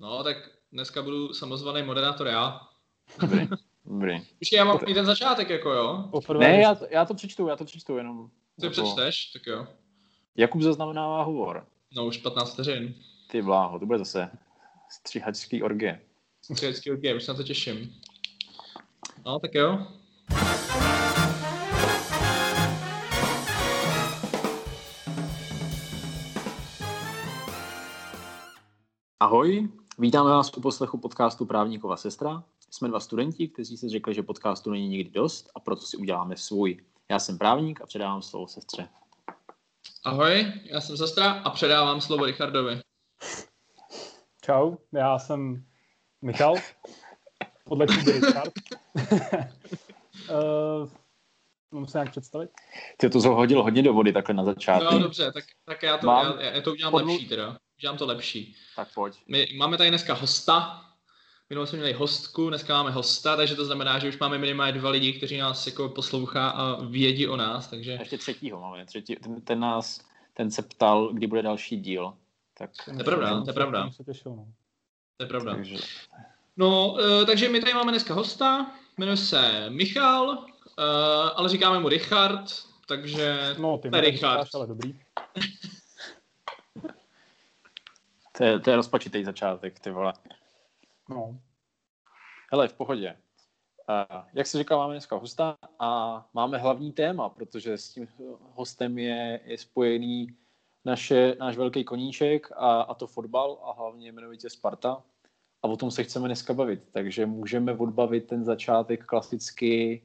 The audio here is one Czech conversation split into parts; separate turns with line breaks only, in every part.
No, tak dneska budu samozvaný moderátor já.
Dobrý. Dobrý.
Počkej, já mám i ten začátek, jako jo.
Poprvé,
Ne, já, já to přečtu, já to přečtu jenom.
Ty
jako-
přečteš, tak jo.
Jakub zaznamenává hovor.
No, už 15 vteřin.
Ty bláho, to bude zase stříhačský orgie.
Střelecký game, už se na to těším. No, tak jo.
Ahoj, vítáme vás u poslechu podcastu Právníkova sestra. Jsme dva studenti, kteří si řekli, že podcastu není nikdy dost a proto si uděláme svůj. Já jsem právník a předávám slovo sestře.
Ahoj, já jsem sestra a předávám slovo Richardovi.
Čau, já jsem Michal, podle třídy Richard. uh, mám se nějak představit?
Ty to hodil hodně do vody takhle na začátku.
No dobře, tak, tak já, to,
Mám-
já, já to udělám
podlu-
lepší teda. Udělám to lepší.
Tak pojď.
My máme tady dneska hosta. Minule jsme měli hostku, dneska máme hosta, takže to znamená, že už máme minimálně dva lidi, kteří nás jako poslouchá a vědí o nás, takže
Ještě třetího máme. Třetí, ten, ten, nás, ten se ptal, kdy bude další díl. Tak,
To je pravda, to je pravda.
No.
to je pravda.
takže,
No, eh, takže my tady máme dneska hosta, jmenuje se Michal, eh, ale říkáme mu Richard, takže
No, ty
to je
mi
Richard.
říkáš, ale dobrý.
to, je, to je rozpačitý začátek, ty vole.
No,
Hele, v pohodě. Uh, jak se říká, máme dneska hosta a máme hlavní téma, protože s tím hostem je, je spojený naše, náš velký koníček a, a to fotbal a hlavně jmenovitě Sparta. A o tom se chceme dneska bavit. Takže můžeme odbavit ten začátek klasicky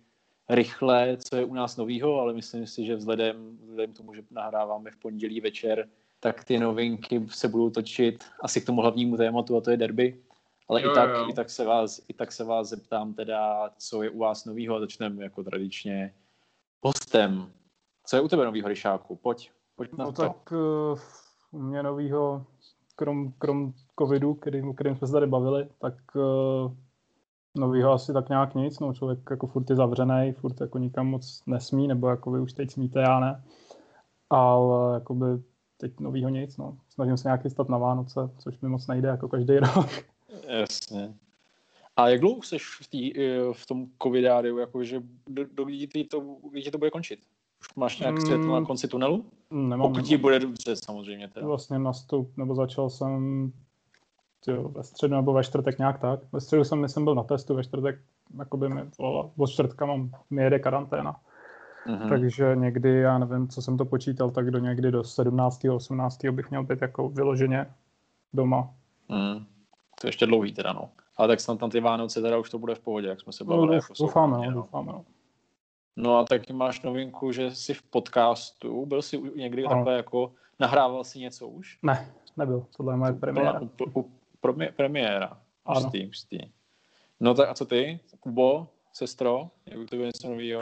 rychle, co je u nás novýho, ale myslím si, že vzhledem, vzhledem k tomu, že nahráváme v pondělí večer, tak ty novinky se budou točit asi k tomu hlavnímu tématu a to je derby. Ale
Jo,
i, tak,
jo.
i, tak se vás, i tak se vás zeptám teda, co je u vás novýho a začneme jako tradičně hostem. Co je u tebe novýho, Ryšáku? Pojď, pojď na
no
to.
tak uh, u mě novýho, krom, krom covidu, který, o kterým jsme se tady bavili, tak uh, novýho asi tak nějak nic, no člověk jako furt je zavřený, furt jako nikam moc nesmí, nebo jako vy už teď smíte, já ne. Ale jakoby teď novýho nic, no. Snažím se nějak chystat na Vánoce, což mi moc nejde jako každý rok.
Jasně. A jak dlouho jsi v, tý, eh, v tom covidáriu, jakože do, do kdy to, kdy to bude končit? Už máš nějak
Mm.
světlo na konci tunelu?
Nemám,
Pokud ti bude dobře, samozřejmě. Teda.
vlastně nastup, nebo začal jsem tyjo, ve středu nebo ve čtvrtek nějak tak. Ve středu jsem, myslím, byl na testu, ve čtvrtek jakoby mi volala, od čtvrtka mám, mi jede karanténa.
Mhm.
Takže někdy, já nevím, co jsem to počítal, tak do někdy do 17. 18. bych měl být jako vyloženě doma.
Mm. To je ještě dlouhý teda, no. Ale tak snad tam ty Vánoce teda už to bude v pohodě, jak jsme se
No,
bavili.
douf-
jako
doufáme, no,
no.
doufáme, no.
no a taky máš novinku, že jsi v podcastu, byl jsi někdy
Ano.
takhle jako, nahrával si něco už?
Ne, nebyl, tohle je moje premiéra.
U, u, u premi- premiéra. Hustý, hustý. No tak a co ty? Kubo, sestro, jak u tebe něco novýho?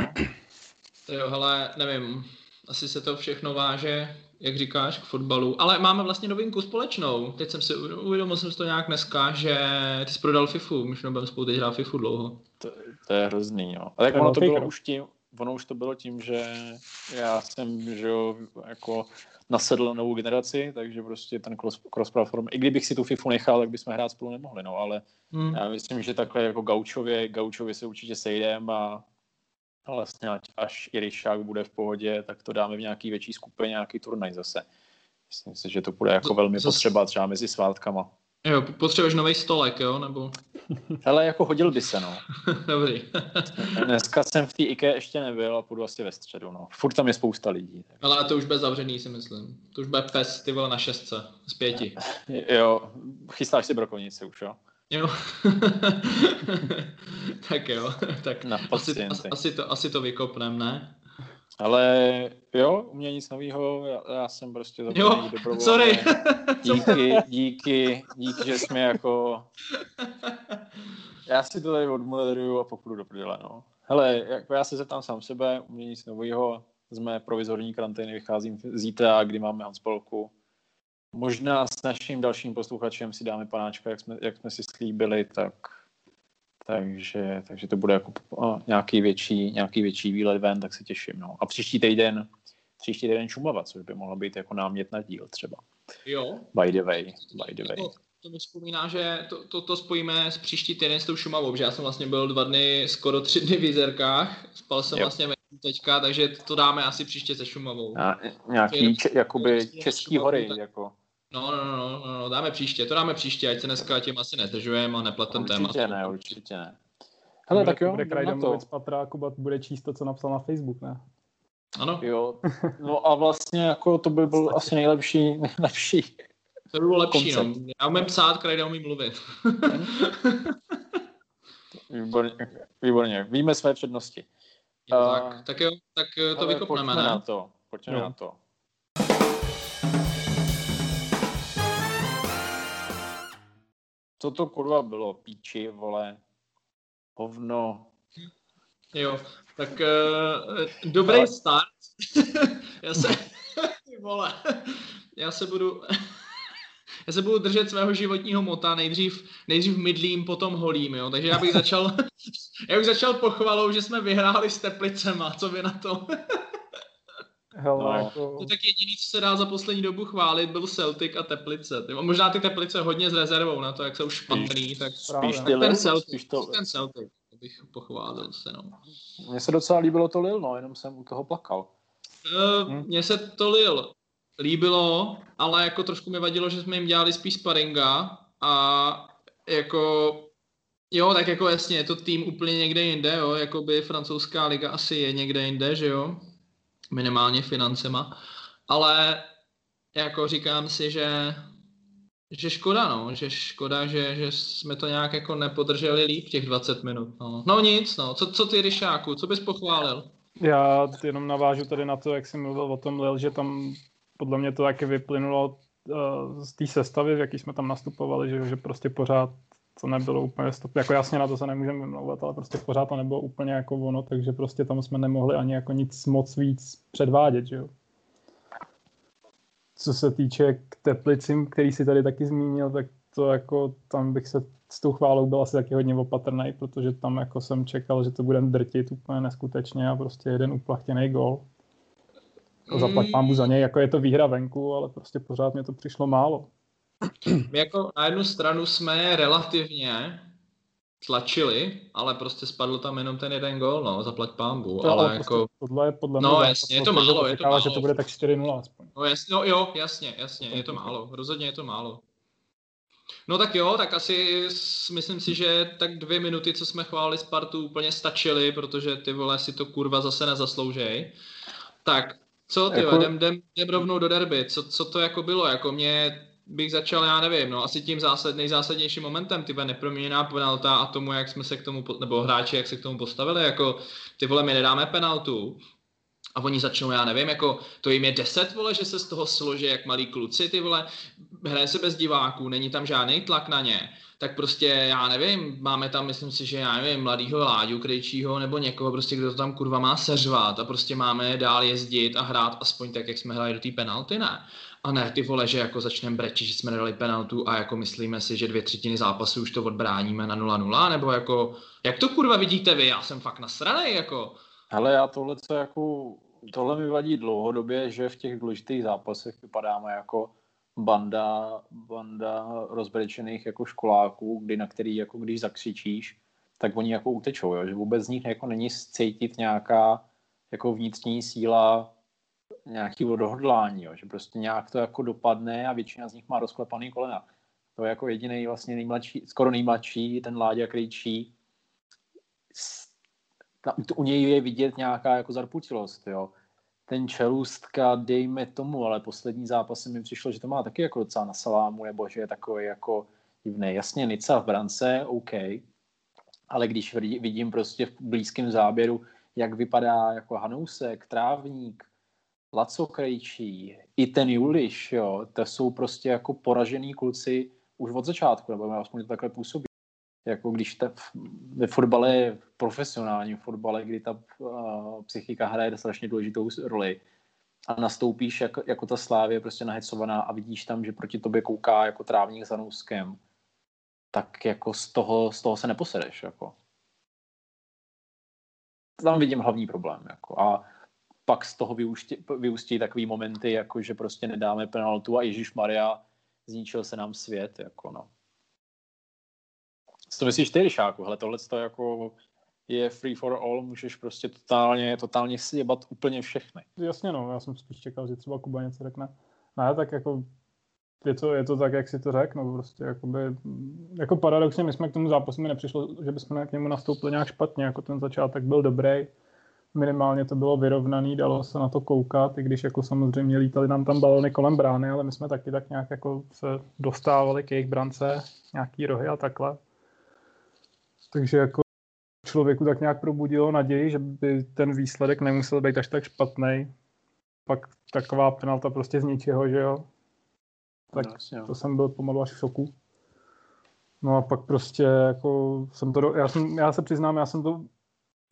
To jo, hele, nevím, asi se to všechno váže, jak říkáš, k fotbalu, ale máme vlastně novinku společnou. Teď jsem si uvědomil jsem si to nějak dneska, že ty jsi prodal FIFU, my už nebudeme spolu teď hrát FIFU dlouho.
To, to je hrozný, jo. A tak
To je
ono to bylo už tím, ono už to bylo tím, že já jsem, že jo, jako nasedl na novou generaci, takže prostě ten cross, cross platform, i kdybych si tu FIFU nechal, tak bychom hrát spolu nemohli, no, ale
Hmm.
já myslím, že takhle jako gaučově, gaučově se určitě sejdem a a vlastně ať, až i Ryšák bude v pohodě, tak to dáme v nějaký větší skupině, nějaký turnaj zase. Myslím si, že to bude jako velmi
zas-
potřeba třeba mezi svátkama.
Jo, potřebuješ nový stolek, jo, nebo?
Ale jako hodil by se, no.
Dobrý.
Dneska jsem v té IKE ještě nebyl a půjdu asi ve středu, no. Furt tam je spousta lidí. Tak.
Ale to už bude zavřený, si myslím. To už bude pes, ty vole, na šestce, z pěti.
Jo, chystáš si brokovnici už, jo?
Jo. tak jo, tak
Na
asi, asi, asi, to, asi to vykopnem, ne?
Ale jo, u mě nic nového, já, já jsem prostě
Jo,
dobrovolně.
sorry.
Díky, díky, díky, že jsme jako... Já si to tady odmoderuju a popůjdu do prdele, no. Hele, jako já se zeptám sám sebe, u mě nic nového, z mé provizorní karantény vycházím zítra, kdy máme Hanspolku. Možná s naším dalším posluchačem si dáme panáčka, jak jsme, jak jsme si slíbili, tak takže, takže to bude jako nějaký větší, nějaký větší výlet ven, tak se těším. No. A příští týden, příští týden Šumava, což by mohlo být jako námět na díl třeba.
Jo.
By the way, by the way.
To, to mi vzpomíná, že to, to, to spojíme s příští týden s tou Šumavou, že já jsem vlastně byl dva dny, skoro tři dny v Jizerkách, spal jsem jo. vlastně teďka, takže to dáme asi příště se Šumavou.
A nějaký če, jakoby český hory, jako.
No, no, no, no, no, dáme příště, to dáme příště, ať se dneska tím asi nezdržujeme a nepletem téma.
Určitě ne, určitě ne. Hele, bude, tak jo,
bude Krajda mluvit z Patra, Kuba bude číst to, co napsal na Facebook, ne?
Ano.
Jo, no a vlastně jako to by byl asi nejlepší, nejlepší
To by bylo lepší, no. Já umím psát, Krajda umím mluvit.
výborně, výborně, víme své přednosti.
Jo, uh, tak, tak jo, tak eh, to vykopneme, ne?
na to, pojďme no. na to. Co to kurva bylo? Píči, vole, hovno.
Jo, tak uh, dobrý Ale... start. já se, vole, já se budu, já se budu držet svého životního mota, nejdřív, nejdřív mydlím, potom holím, jo, takže já bych začal, já bych začal pochvalou, že jsme vyhráli s Teplicema, co vy na to?
Hele,
no.
jako...
To tak jediný, co se dá za poslední dobu chválit, byl Celtic a Teplice. Ty, možná ty Teplice hodně s rezervou na to, jak jsou špatný, tak
spíš,
tak ten Celtic, spíš to... ten Celtic bych pochválil se, no.
Mně se docela líbilo to Lil, no, jenom jsem u toho plakal.
Uh, mně se to Lil líbilo, ale jako trošku mi vadilo, že jsme jim dělali spíš sparinga a jako Jo, tak jako jasně, je to tým úplně někde jinde, jo, jako by francouzská liga asi je někde jinde, že jo, minimálně financema, ale jako říkám si, že že škoda, no, že škoda, že, že jsme to nějak jako nepodrželi líp těch 20 minut, no. No nic, no, co, co ty, Ryšáku, co bys pochválil?
Já jenom navážu tady na to, jak jsi mluvil o tom, Lil, že tam podle mě to taky vyplynulo uh, z té sestavy, v jaký jsme tam nastupovali, že, že prostě pořád to nebylo úplně stop. Jako jasně na to se nemůžeme vymlouvat, ale prostě pořád to nebylo úplně jako ono, takže prostě tam jsme nemohli ani jako nic moc víc předvádět, že jo. Co se týče k Teplicím, který si tady taky zmínil, tak to jako tam bych se s tou chválou byl asi taky hodně opatrný, protože tam jako jsem čekal, že to budeme drtit úplně neskutečně a prostě jeden uplachtěný gol. To zaplať pámu za něj, jako je to výhra venku, ale prostě pořád mě to přišlo málo.
My jako na jednu stranu jsme relativně tlačili, ale prostě spadl tam jenom ten jeden gol, no, zaplať pámbu, to, ale, ale prostě jako...
Tohle je podle
mě... No jasně, je to málo, je to málo.
že to bude tak 4-0 aspoň.
No, jasně, no jo, jasně, jasně, je to málo, rozhodně je to málo. No tak jo, tak asi myslím si, že tak dvě minuty, co jsme chválili Spartu, úplně stačily, protože ty vole si to kurva zase nezasloužej. Tak co ty, jako... jdem, jdem, jdem rovnou do derby, co, co to jako bylo, jako mě bych začal, já nevím, no asi tím zásad, nejzásadnějším momentem, ty neproměněná penalta a tomu, jak jsme se k tomu, nebo hráči, jak se k tomu postavili, jako ty vole, my nedáme penaltu, a oni začnou, já nevím, jako to jim je deset, vole, že se z toho složí jak malí kluci, ty vole, hraje se bez diváků, není tam žádný tlak na ně, tak prostě, já nevím, máme tam, myslím si, že já nevím, mladýho Láďu Krejčího nebo někoho prostě, kdo to tam kurva má seřvat a prostě máme dál jezdit a hrát aspoň tak, jak jsme hráli do té penalty, ne. A ne, ty vole, že jako začneme brečit, že jsme nedali penaltu a jako myslíme si, že dvě třetiny zápasu už to odbráníme na 0-0, nebo jako, jak to kurva vidíte vy, já jsem fakt nasranej, jako.
Ale já tohle, co jako, tohle mi vadí dlouhodobě, že v těch důležitých zápasech vypadáme jako banda, banda rozbrečených jako školáků, kdy na který jako když zakřičíš, tak oni jako utečou, jo? že vůbec z nich jako není cítit nějaká jako vnitřní síla nějaký odhodlání, jo? že prostě nějak to jako dopadne a většina z nich má rozklepaný kolena. To je jako jediný vlastně nejmladší, skoro nejmladší, ten Láďa Krejčí. U něj je vidět nějaká jako zarputilost, jo. Ten Čelůstka, dejme tomu, ale poslední zápasy mi přišlo, že to má taky jako docela na salámu, nebo že je takový jako divný. Jasně, Nica v brance, OK, ale když vidím prostě v blízkém záběru, jak vypadá jako Hanousek, Trávník, Laco Krejčí, i ten Juliš, jo, to jsou prostě jako poražený kluci už od začátku, nebo aspoň to takhle působí. Jako když ta, ve fotbale, profesionálním fotbale, kdy ta uh, psychika hraje strašně důležitou roli a nastoupíš jako, jako ta slávě prostě nahecovaná a vidíš tam, že proti tobě kouká jako trávník za nouskem, tak jako z toho, z toho se neposedeš. Jako. Tam vidím hlavní problém. Jako. A pak z toho vyústí, takový momenty, jako že prostě nedáme penaltu a Ježíš Maria, zničil se nám svět, jako no. Co myslíš ty, Ryšáku? Hele, tohle to jako je free for all, můžeš prostě totálně, totálně sjebat úplně všechny.
Jasně no, já jsem spíš čekal, že třeba Kuba něco řekne. Ne, tak jako je to, je to tak, jak si to řekl, no prostě jakoby, jako paradoxně my jsme k tomu zápasu mi nepřišlo, že bychom k němu nastoupili nějak špatně, jako ten začátek byl dobrý, minimálně to bylo vyrovnaný, dalo se na to koukat, i když jako samozřejmě lítali nám tam balony kolem brány, ale my jsme taky tak nějak jako se dostávali k jejich brance, nějaký rohy a takhle. Takže jako člověku tak nějak probudilo naději, že by ten výsledek nemusel být až tak špatný. Pak taková penalta prostě z ničeho, že jo. Tak no, to jsem byl pomalu až v šoku. No a pak prostě jako jsem to, do, já, jsem, já se přiznám, já jsem to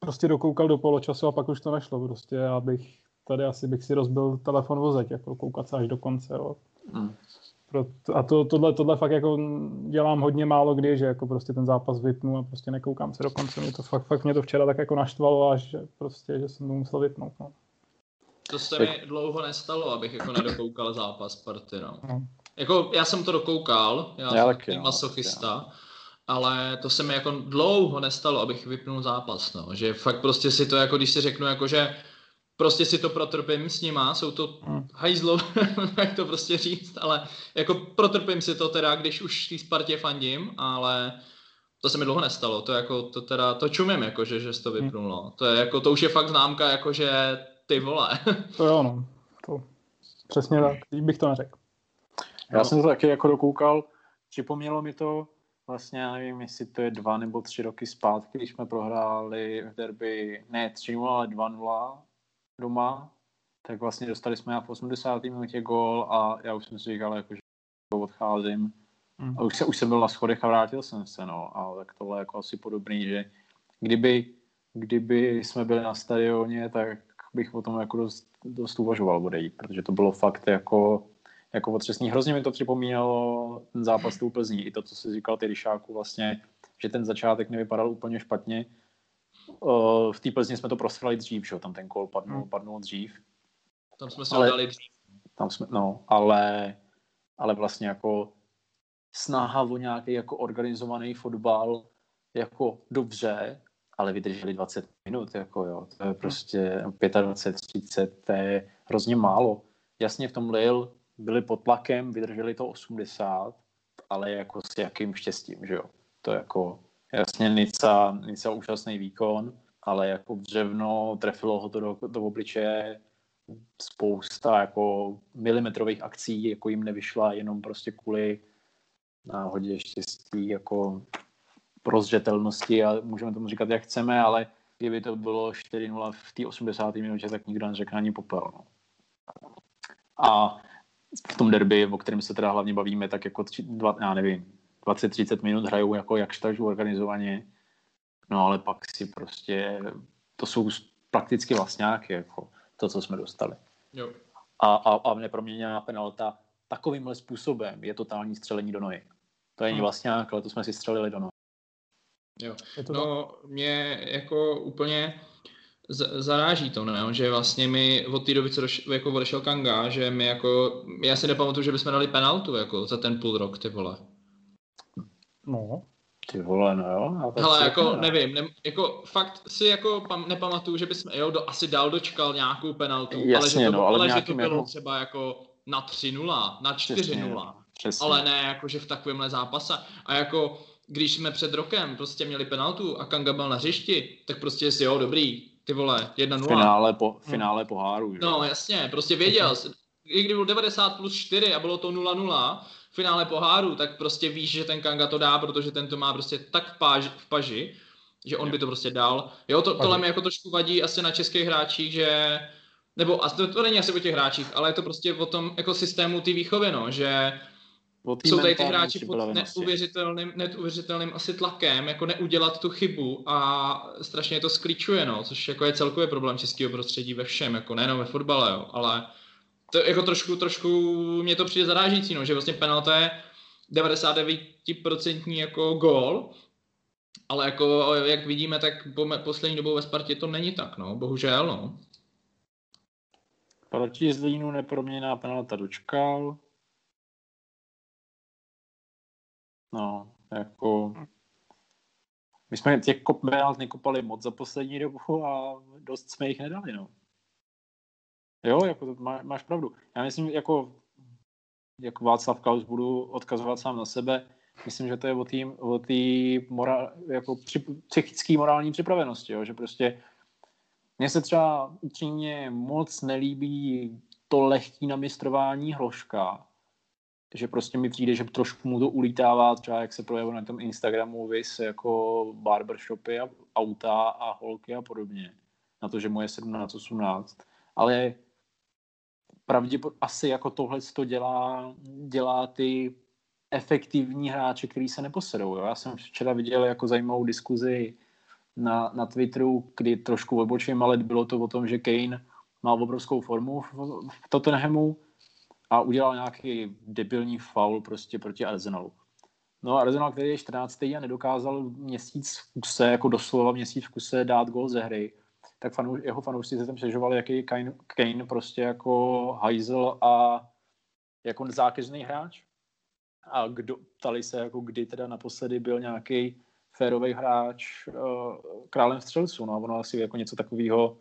prostě dokoukal do poločasu a pak už to nešlo prostě. Já bych tady asi bych si rozbil telefon vozeť, jako koukat se až do konce, jo. Hmm. Proto, a to, tohle, tohle fakt jako dělám hodně málo kdy, že jako prostě ten zápas vypnu a prostě nekoukám se do konce. Mě to fakt, fakt mě to včera tak jako naštvalo až, že prostě, že jsem to musel vypnout, no.
To se mi dlouho nestalo, abych jako nedokoukal zápas party, no. no. Jako já jsem to dokoukal, já, já jsem taky, no, masochista, no, ale to se mi jako dlouho nestalo, abych vypnul zápas, no. Že fakt prostě si to jako, když si řeknu jako, že prostě si to protrpím s nima, jsou to hmm. hajzlo, jak to prostě říct, ale jako protrpím si to teda, když už té Spartě fandím, ale to se mi dlouho nestalo, to jako, to teda, to čumím, jako, že, že jsi to vypnul, no. To je jako, to už je fakt známka, jako, že ty vole.
to jo, no. To přesně tak, bych to neřekl.
Já no. jsem to taky jako dokoukal, připomnělo mi to, vlastně, já nevím, jestli to je dva nebo tři roky zpátky, když jsme prohráli v derby ne 3-0, ale 2-0 doma, tak vlastně dostali jsme v 80. minutě gól a já už jsem si říkal, jako, že odcházím. Mm. A už, se, už jsem byl na schodech a vrátil jsem se, no. A tak tohle je jako asi podobný, že kdyby, kdyby jsme byli na stadioně, tak bych o tom jako dost, dost uvažoval odejít, protože to bylo fakt jako, jako otřesný. Hrozně mi to připomínalo ten zápas tu Plzní, i to, co jsi říkal ty Ryšáku vlastně, že ten začátek nevypadal úplně špatně, v té Plzni jsme to prosrali dřív, že tam ten kol padnul, hmm. padnul dřív.
Tam jsme se ale, dali dřív.
Tam jsme, no, ale, ale vlastně jako snaha o nějaký jako organizovaný fotbal jako dobře, ale vydrželi 20 minut, jako jo, to je prostě 25, 30, to je hrozně málo. Jasně v tom Lille byli pod tlakem, vydrželi to 80, ale jako s jakým štěstím, že jo. To jako Jasně, Nica, Nica úžasný výkon, ale jako břevno, trefilo ho to do, do obličeje, spousta jako milimetrových akcí, jako jim nevyšla jenom prostě kvůli náhodě štěstí, jako prozřetelnosti a můžeme tomu říkat, jak chceme, ale kdyby to bylo 4-0 v té 80. minutě, tak nikdo neřekne ani popel. No. A v tom derby, o kterém se teda hlavně bavíme, tak jako tři, dva, já nevím, 20-30 minut hrajou jako jakž tak organizovaně, no ale pak si prostě, to jsou prakticky vlastňáky, jako to, co jsme dostali.
Jo.
A, a, a neproměněná penalta takovýmhle způsobem je totální střelení do nohy. To není hmm. vlastňák, ale to jsme si střelili do nohy.
Jo. No, mě jako úplně zaráží to, ne? že vlastně mi od té doby, co doš, jako odešel Kanga, že my jako, já si nepamatuju, že bychom dali penaltu jako za ten půl rok, ty vole.
No.
Ty vole, no jo.
Hele, jako ne. nevím, ne, jako fakt si jako pam, nepamatuju, že bychom, jo, do, asi dál dočkal nějakou penaltu,
Jasně,
ale že to,
no, ale,
ale že to bylo jako... třeba jako na 3-0, na 4-0, ale ne jako, že v takovémhle zápase. A jako, když jsme před rokem prostě měli penaltu a Kanga byl na hřišti, tak prostě si jo, dobrý, ty vole, 1-0.
Finále, po, finále poháru, že?
No jasně, prostě věděl, i kdyby byl 90 plus 4 a bylo to 0-0, finále poháru, tak prostě víš, že ten Kanga to dá, protože ten to má prostě tak v, páži, v paži, že on by to prostě dal. Jo, to, tohle mi jako trošku vadí asi na českých hráčích, že nebo a to, to není asi o těch hráčích, ale je to prostě o tom jako systému té výchovy, no, že jsou tady ty hráči pod neuvěřitelným, neuvěřitelným asi tlakem, jako neudělat tu chybu a strašně to sklíčuje, no, což jako je celkově problém českého prostředí ve všem, jako nejenom ve fotbale, jo, ale to jako trošku, trošku mě to přijde zarážící, no, že vlastně penalta je 99% jako gól, ale jako jak vidíme, tak po poslední dobou ve Spartě to není tak, no, bohužel, no.
Proti Zlínu neproměněná penalta dočkal. No, jako... My jsme těch kop nekopali moc za poslední dobu a dost jsme jich nedali, no. Jo, jako to má, máš pravdu. Já myslím, jako, jako Václav Klaus budu odkazovat sám na sebe. Myslím, že to je o té o tý jako při, psychické morální připravenosti, jo? že prostě mně se třeba upřímně moc nelíbí to lehký namistrování hloška, že prostě mi přijde, že trošku mu to ulítává, třeba jak se projevuje na tom Instagramu, vys jako barbershopy a auta a holky a podobně. Na to, že moje 17, 18. Ale pravděpodobně asi jako tohle to dělá, dělá ty efektivní hráče, který se neposedou. Jo? Já jsem včera viděl jako zajímavou diskuzi na, na Twitteru, kdy trošku odbočím, ale bylo to o tom, že Kane má obrovskou formu v, v Tottenhamu a udělal nějaký debilní faul prostě proti Arsenalu. No Arsenal, který je 14. a nedokázal měsíc v kuse, jako doslova měsíc v kuse dát gol ze hry, tak fanou, jeho fanoušci se tam přežovali, jaký Kane, Kane prostě jako hajzl a jako zákeřný hráč. A kdo, ptali se, jako kdy teda naposledy byl nějaký férový hráč uh, králem střelců. No a ono asi jako něco takového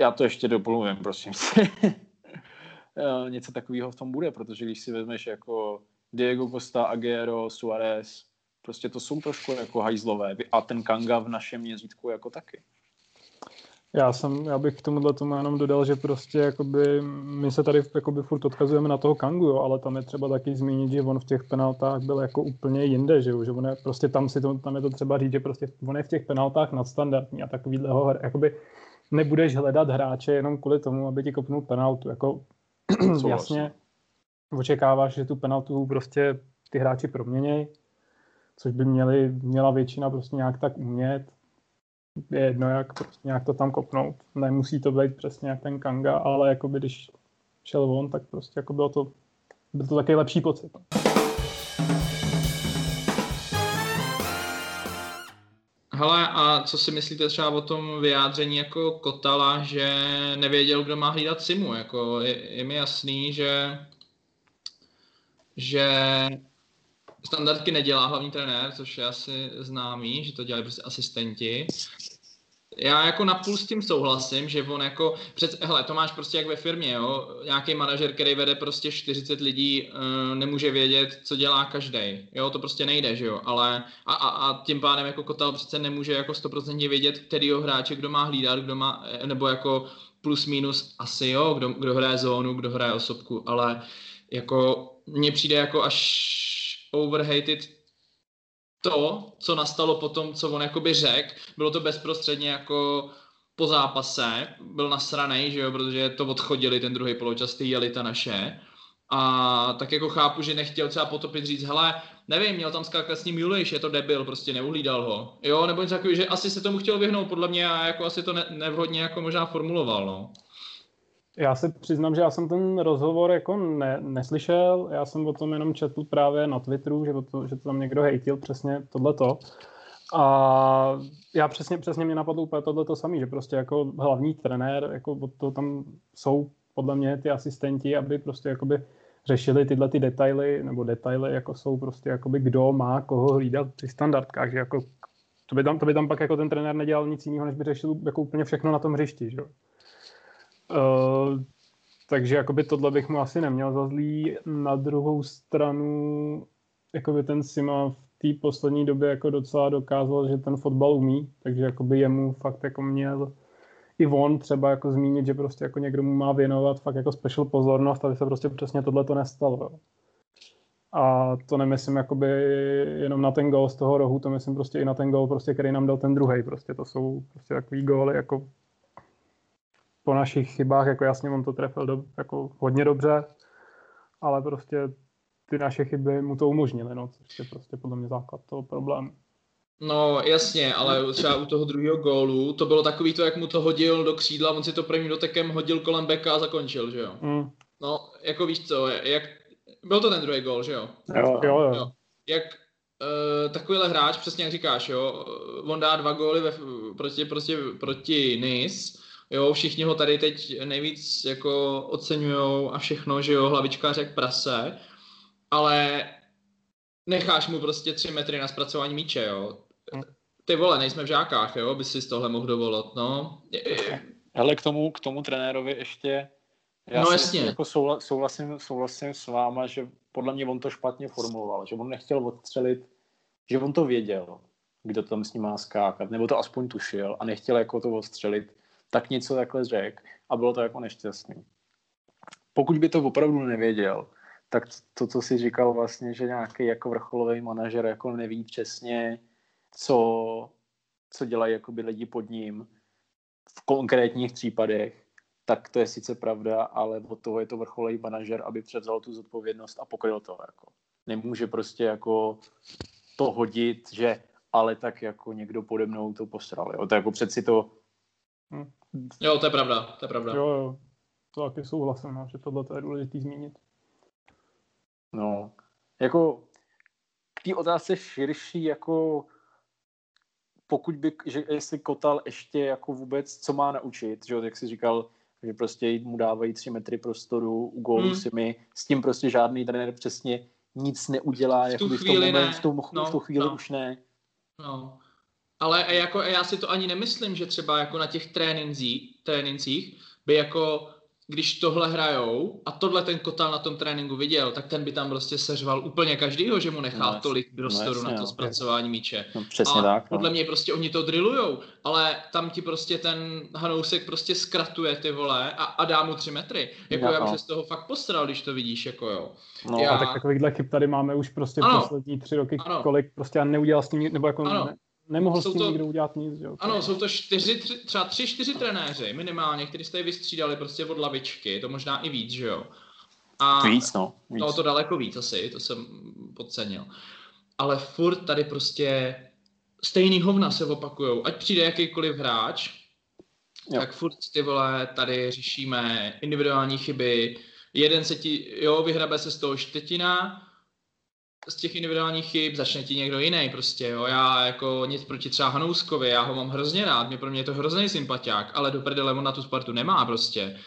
já to ještě doplňujem, prosím. něco takového v tom bude, protože když si vezmeš jako Diego Costa, Aguero, Suarez, prostě to jsou trošku jako hajzlové a ten Kanga v našem měřítku jako taky.
Já, jsem, já bych k tomuhle tomu jenom dodal, že prostě jakoby, my se tady jakoby furt odkazujeme na toho Kangu, jo, ale tam je třeba taky zmínit, že on v těch penaltách byl jako úplně jinde, že, jo, že on je, prostě tam, si to, tam je to třeba říct, že prostě on je v těch penaltách nadstandardní a takovýhleho, jakoby nebudeš hledat hráče jenom kvůli tomu, aby ti kopnul penaltu, jako jasně očekáváš, že tu penaltu prostě ty hráči proměnějí, což by měli, měla většina prostě nějak tak umět, je jedno, jak prostě nějak to tam kopnout. Nemusí to být přesně jak ten Kanga, ale jako by když šel on, tak prostě jako bylo to, byl to takový lepší pocit.
Hele, a co si myslíte třeba o tom vyjádření jako Kotala, že nevěděl, kdo má hlídat Simu? Jako je, je mi jasný, že že standardky nedělá hlavní trenér, což je asi známý, že to dělají prostě asistenti. Já jako napůl s tím souhlasím, že on jako, před, hele, to máš prostě jak ve firmě, jo, nějaký manažer, který vede prostě 40 lidí, uh, nemůže vědět, co dělá každý, jo, to prostě nejde, že jo, ale a, a, a tím pádem jako Kotel přece nemůže jako 100% vědět, kterýho hráče, kdo má hlídat, kdo má, nebo jako plus minus asi jo, kdo, kdo hraje zónu, kdo hraje osobku, ale jako mně přijde jako až overhated to, co nastalo po tom, co on jakoby řekl, bylo to bezprostředně jako po zápase, byl nasranej, že jo, protože to odchodili ten druhý poločas, ty jeli ta naše. A tak jako chápu, že nechtěl třeba potopit říct, hele, nevím, měl tam skákat s ním Juliš, je to debil, prostě neuhlídal ho. Jo, nebo něco takový, že asi se tomu chtěl vyhnout, podle mě, a jako asi to ne, nevhodně jako možná formuloval, no.
Já se přiznám, že já jsem ten rozhovor jako ne, neslyšel, já jsem o tom jenom četl právě na Twitteru, že to, že to tam někdo hejtil přesně tohleto. A já přesně, přesně mě napadlo úplně tohleto samý, že prostě jako hlavní trenér, jako to tam jsou podle mě ty asistenti, aby prostě jakoby řešili tyhle ty detaily, nebo detaily, jako jsou prostě jakoby kdo má koho hlídat při standardkách, že jako to by tam, to by tam pak jako ten trenér nedělal nic jiného, než by řešil jako úplně všechno na tom hřišti, že? Uh, takže jakoby tohle bych mu asi neměl za zlý. Na druhou stranu, jakoby ten Sima v té poslední době jako docela dokázal, že ten fotbal umí, takže jakoby jemu fakt jako měl i on třeba jako zmínit, že prostě jako někdo mu má věnovat fakt jako special pozornost, aby se prostě přesně tohle to nestalo. A to nemyslím jakoby jenom na ten gol z toho rohu, to myslím prostě i na ten gol, prostě, který nám dal ten druhý. Prostě to jsou prostě takový góly jako po našich chybách, jako jasně on to trefil do, jako hodně dobře, ale prostě ty naše chyby mu to umožnily, no, což je prostě podle mě základ toho problému.
No jasně, ale třeba u toho druhého gólu, to bylo takový to, jak mu to hodil do křídla, on si to prvním dotekem hodil kolem beka a zakončil, že jo? Mm. No, jako víš co, jak, byl to ten druhý gól, že jo?
Jo, jo. jo. jo.
Jak uh, takovýhle hráč, přesně jak říkáš, jo, on dá dva góly ve, proti, proti, proti Nice, Jo, všichni ho tady teď nejvíc jako oceňujou a všechno, že jo, hlavička řek prase. ale necháš mu prostě tři metry na zpracování míče, jo. Hm. Ty vole, nejsme v žákách, jo, by si z tohle mohl dovolit, no.
Ale k tomu, k tomu trenérovi ještě, já
no jasně.
Jako soula, souhlasím, souhlasím s váma, že podle mě on to špatně formuloval, že on nechtěl odstřelit, že on to věděl, kdo tam s ním má skákat, nebo to aspoň tušil a nechtěl jako to odstřelit, tak něco takhle řekl a bylo to jako nešťastný. Pokud by to opravdu nevěděl, tak to, co si říkal vlastně, že nějaký jako vrcholový manažer jako neví přesně, co, co dělají jakoby lidi pod ním v konkrétních případech, tak to je sice pravda, ale od toho je to vrcholový manažer, aby převzal tu zodpovědnost a pokryl to. Jako. Nemůže prostě jako to hodit, že ale tak jako někdo pode mnou to posral. Jo. To jako přeci to...
Hm. Jo, to je pravda, to je pravda.
Jo, jo. To taky souhlasím, no, že tohle je důležité zmínit.
No, jako k té otázce širší, jako pokud by, že jestli Kotal ještě jako vůbec, co má naučit, že jak jsi říkal, že prostě mu dávají tři metry prostoru u gólu hmm. si mi, s tím prostě žádný trenér přesně nic neudělá, v
tu chvíli v, tom moment,
v, tom, no, v tu chvíli no. už ne.
No. Ale jako já si to ani nemyslím, že třeba jako na těch trénincích, trénincích by jako když tohle hrajou a tohle ten Kotal na tom tréninku viděl, tak ten by tam prostě seřval úplně každýho, že mu nechá no, tolik prostoru no, na to zpracování míče.
No, přesně
a
tak.
No. podle mě prostě oni to drillujou, ale tam ti prostě ten Hanousek prostě zkratuje ty vole a, a dá mu tři metry. Jako no, já bych no. se z toho fakt postral, když to vidíš, jako jo.
No, já... a tak takovýchhle chyb tady máme už prostě ano. poslední tři roky, ano. kolik prostě a neudělal s tím, nebo jako ano. Ne, nemohl jsou s tím to, nikdo udělat nic. Jo.
Ano, jsou to čtyři, tři, třeba tři, čtyři trenéři minimálně, kteří jste vystřídali prostě od lavičky, to možná i víc, že jo.
A, víc, no. Víc.
No to daleko víc asi, to jsem podcenil. Ale furt tady prostě stejný hovna se opakujou. Ať přijde jakýkoliv hráč, jo. tak furt ty vole tady řešíme individuální chyby. Jeden se ti, jo, vyhrabe se z toho štětina, z těch individuálních chyb začne ti někdo jiný prostě, jo. Já jako nic proti třeba Hanouskovi, já ho mám hrozně rád, mě pro mě je to hrozný sympatiák, ale do prdele on na tu Spartu nemá prostě.